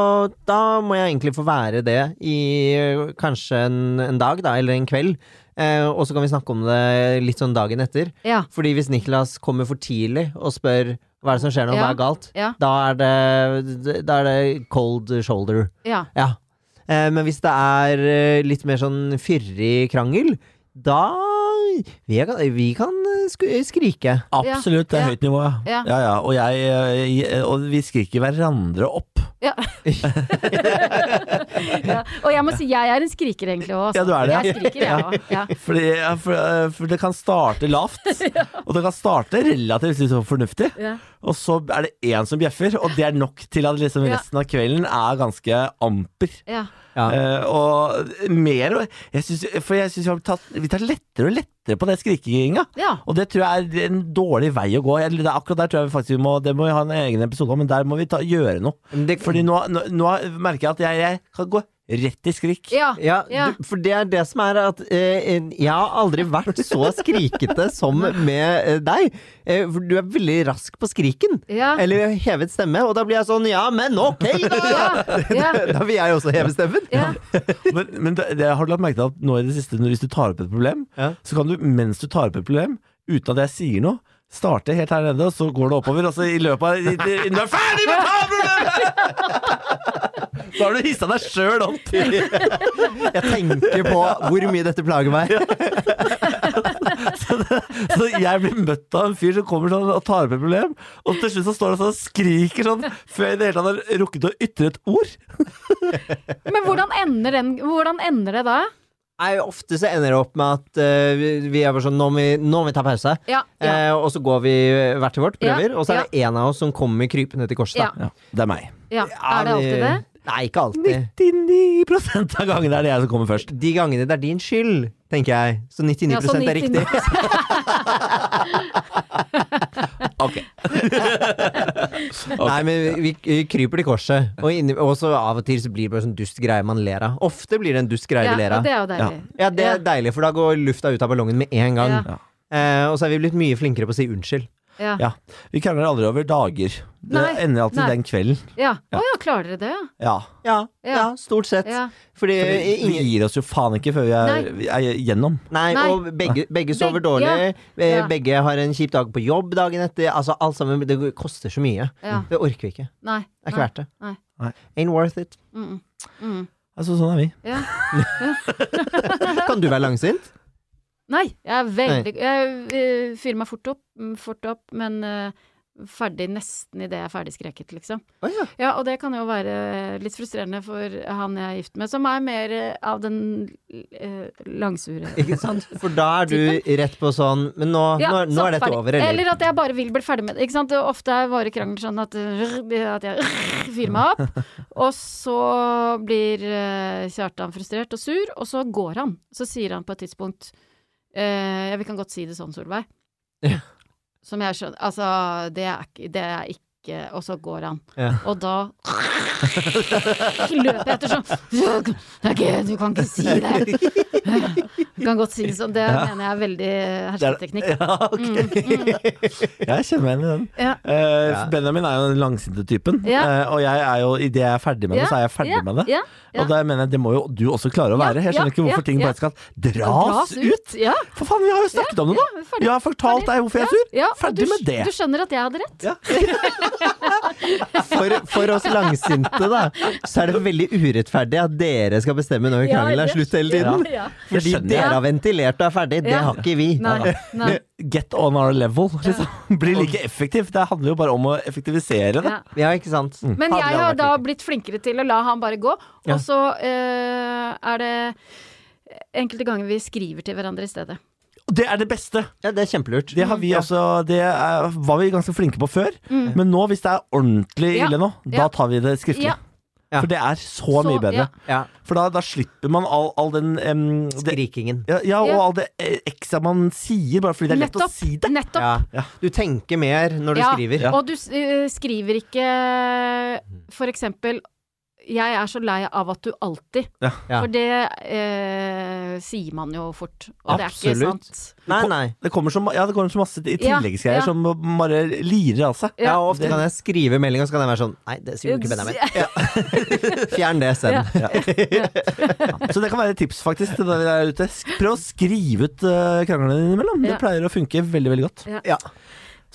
da må jeg egentlig få være det i eh, kanskje en, en dag, da, eller en kveld. Eh, og så kan vi snakke om det litt sånn dagen etter. Ja. Fordi hvis Niklas kommer for tidlig og spør Hva er det som skjer nå? Hva er galt? Ja. Da er det, da er det cold shoulder. Ja. Ja. Eh, men hvis det er eh, litt mer sånn fyrig krangel, da Vi kan, vi kan eh, skrike. Absolutt, det er Ja. høyt nivå, ja. Ja. ja, ja. Og, jeg, eh, og vi skriker hverandre opp. Ja. ja. Og jeg må si, jeg er en skriker egentlig òg. Ja, du er det. Jeg skriker, jeg. Ja. Fordi, ja, for, for det kan starte lavt, og det kan starte relativt liksom, fornuftig. Og så er det én som bjeffer, og det er nok til at liksom resten av kvelden er ganske amper. Ja. Ja. Eh, og mer jeg synes, For jeg syns vi, vi tar lettere og lettere på det skrikinga. ja. Og det tror jeg er en dårlig vei å gå. Det er akkurat der tror jeg vi faktisk vi må Det må vi ha en egen episode om, men der må vi ta, gjøre noe. Det, Fordi nå, nå, nå merker jeg at jeg, jeg kan gå rett i skrik. Ja. ja, Ja. Du, for det er det som er at eh, jeg har aldri vært så skrikete som med eh, deg. Eh, for du er veldig rask på skriken. Ja. Eller hevet stemme, og da blir jeg sånn ja, men ok, da! Ja. Ja. da vil jeg også heve stemmen. Ja. Men, men det, det, har du lagt merke til at nå i det siste, når- hvis du tar opp et problem, Ja. så kan du mens du tar opp et problem, uten at jeg sier noe, starte helt her nede, og så går det oppover, og så i løpet av i- i- du er ferdig med å Da! Så har du hissa deg sjøl opp. Jeg tenker på hvor mye dette plager meg. Så, det, så jeg blir møtt av en fyr som kommer sånn og tar opp et problem, og til slutt så står han sånn og skriker sånn før jeg i det hele tatt har rukket å ytre et ord. Men hvordan ender, den, hvordan ender det da? Nei, ofte så ender det opp med at uh, vi- vi er bare sånn nå må vi, nå må vi ta pause. Ja. ja. Uh, og så går vi hvert til vårt, prøver, Ja, og så er det en av oss som kommer krypende til korset. Ja. Ja, det er meg. ja. Ja, Er det alltid det? Nei, ikke alltid. 99% av gangene er det jeg som kommer først. De gangene det er din skyld, tenker jeg. Så 99 Ja, så er riktig. 99%. Ok. Nei, men vi, vi kryper til korset. Og inni- og så av og til så blir det bare sånn dust greie man ler av. Ofte blir det en dust greie Ja, vi ler av. det er jo deilig. Ja, det er deilig, for da går lufta ut av ballongen med en gang. Ja. Eh, og så er vi blitt mye flinkere på å si unnskyld. Ja. Ja. Vi krangler aldri over dager. Det Nei, ender alltid nei. den kvelden. Ja. Å ja, klarer dere det? Ja. Ja, ja. Ja. stort sett. Ja. Fordi Fordi vi ingen gir oss jo faen ikke før vi er, vi er gjennom. Nei, Nei. og begge, begge sover Beg dårlig. Ja. Begge har en kjip dag på jobb dagen etter. Altså alt sammen, Det koster så mye. Ja. Det orker vi ikke. Nei. Det er ikke verdt det. Nei. Nei. Ain't worth it. Mm. Mm. Altså, sånn er vi. Ja. Kan du være langsint? Nei, jeg er veldig Jeg uh, fyrer meg fort opp, mm, fort opp men uh, ferdig nesten idet jeg er ferdig skreket, liksom. Oh, ja. Ja, og det kan jo være litt frustrerende for han jeg er gift med, som er mer uh, av den eh, langsure. Ikke sant? For da er du rett på sånn Men nå, Ja, nå, nå er dette ferdig. over, eller? Eller at jeg bare vil bli ferdig med det. Ikke sant? Ofte er våre krangler sånn at, at jeg fyrer meg opp, og så blir Kjartan frustrert og sur, og så går han. Så sier han på et tidspunkt Ja, vi kan godt si det sånn, Solveig. Ja. Som jeg skjønner Altså, det er det er ikke Og så går han. Ja. Og da løper jeg etter sånn «Det er Du kan ikke si det! Du kan godt si det sånn. Det mener jeg er veldig hersketeknikk. Ja, ok. Mm, mm. Jeg kjenner meg igjen i den. Ja. Uh, Benjamin er jo den langsinte typen, Ja. eh, og jeg er jo idet jeg er ferdig med det, så er jeg ferdig ja, med det. Ja, ja. Og da mener jeg det må jo du også klare å være. Jeg skjønner ikke hvorfor ja, ting bare skal dras ut. Ja, For faen, vi har jo snakket om det nå! ja. Jeg har fortalt deg hvorfor jeg er sur. Ja, Ferdig du, med det. Du skjønner at jeg hadde rett? Ja. For, for oss langsinte, da, så er det veldig urettferdig at dere skal bestemme når krangelen er slutt hele tiden. Ja. Fordi dere har ventilert og er ferdig. Det har ikke vi. Nei, nei. Get on our level. Liksom. Bli like effektiv. Det handler jo bare om å effektivisere det. Ja. Ikke sant? Men jeg har da blitt flinkere til å la han bare gå, og så eh, er det enkelte ganger vi skriver til hverandre i stedet. Og det er det beste. Ja, det er kjempelurt. Det har vi Ja. også Det er, var vi ganske flinke på før. Mm. Men nå, hvis det er ordentlig Ja. ille nå, da Ja. tar vi det skriftlig. Ja. For det er så, mye bedre. ja. Ja. For da, da slipper man all, all den um, det, Skrikingen. ja, ja, og Ja. all det ekstra man sier, bare fordi det er lett å si det. Nettopp. Ja. Ja. Du tenker mer når du Ja. skriver. Ja. Og du uh, skriver ikke for eksempel 'Jeg er så lei av at du alltid' Ja. Ja. For det eh, sier man jo fort, og det er ikke Absolutt. sant. Nei, nei. Det kommer så, ja, det kommer så masse i tilleggsgreier ja. som bare lirer av seg. Ja, og ofte det- kan jeg skrive melding, og så kan jeg være sånn Nei, det sier du ikke, Benjamin. Ja. Fjern det, send. Ja. Så det kan være et tips faktisk til dere der ute. Prøv å skrive ut uh, kranglene dine imellom. Det pleier å funke veldig, veldig godt. Ja.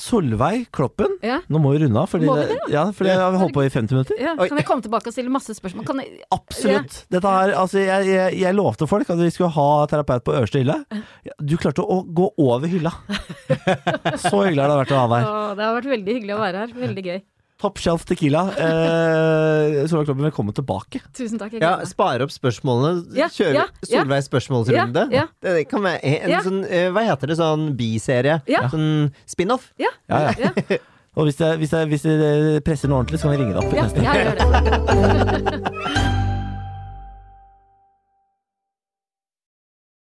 Solveig Kloppen. Ja. Nå må vi runde av, fordi vi det, ja, fordi jeg har holdt på i 50 minutter. Ja, kan jeg komme tilbake og stille masse spørsmål? Kan jeg, Absolutt. Dette her, altså, jeg, jeg, jeg lovte folk at vi skulle ha terapeut på øverste hylle. Du klarte å gå over hylla. Så hyggelig har det vært å ha deg her. Å, det har vært veldig hyggelig å være her. Veldig gøy. Top Shelf Tequila. Eh, Solveig Kloppen, velkommen tilbake. Tusen takk. jeg Ja, spare opp spørsmålene. Ja, Kjøre ja, ja. Solveig spørsmålsrunde. Ja, ja. Det kan være en Ja. sånn eh, Hva heter det, sånn biserie? Ja. Sånn spin-off? Ja, Ja, ja. ja, Og hvis jeg, hvis det, hvis det presser noe ordentlig, så kan jeg ringe deg opp. ja, jeg gjør det.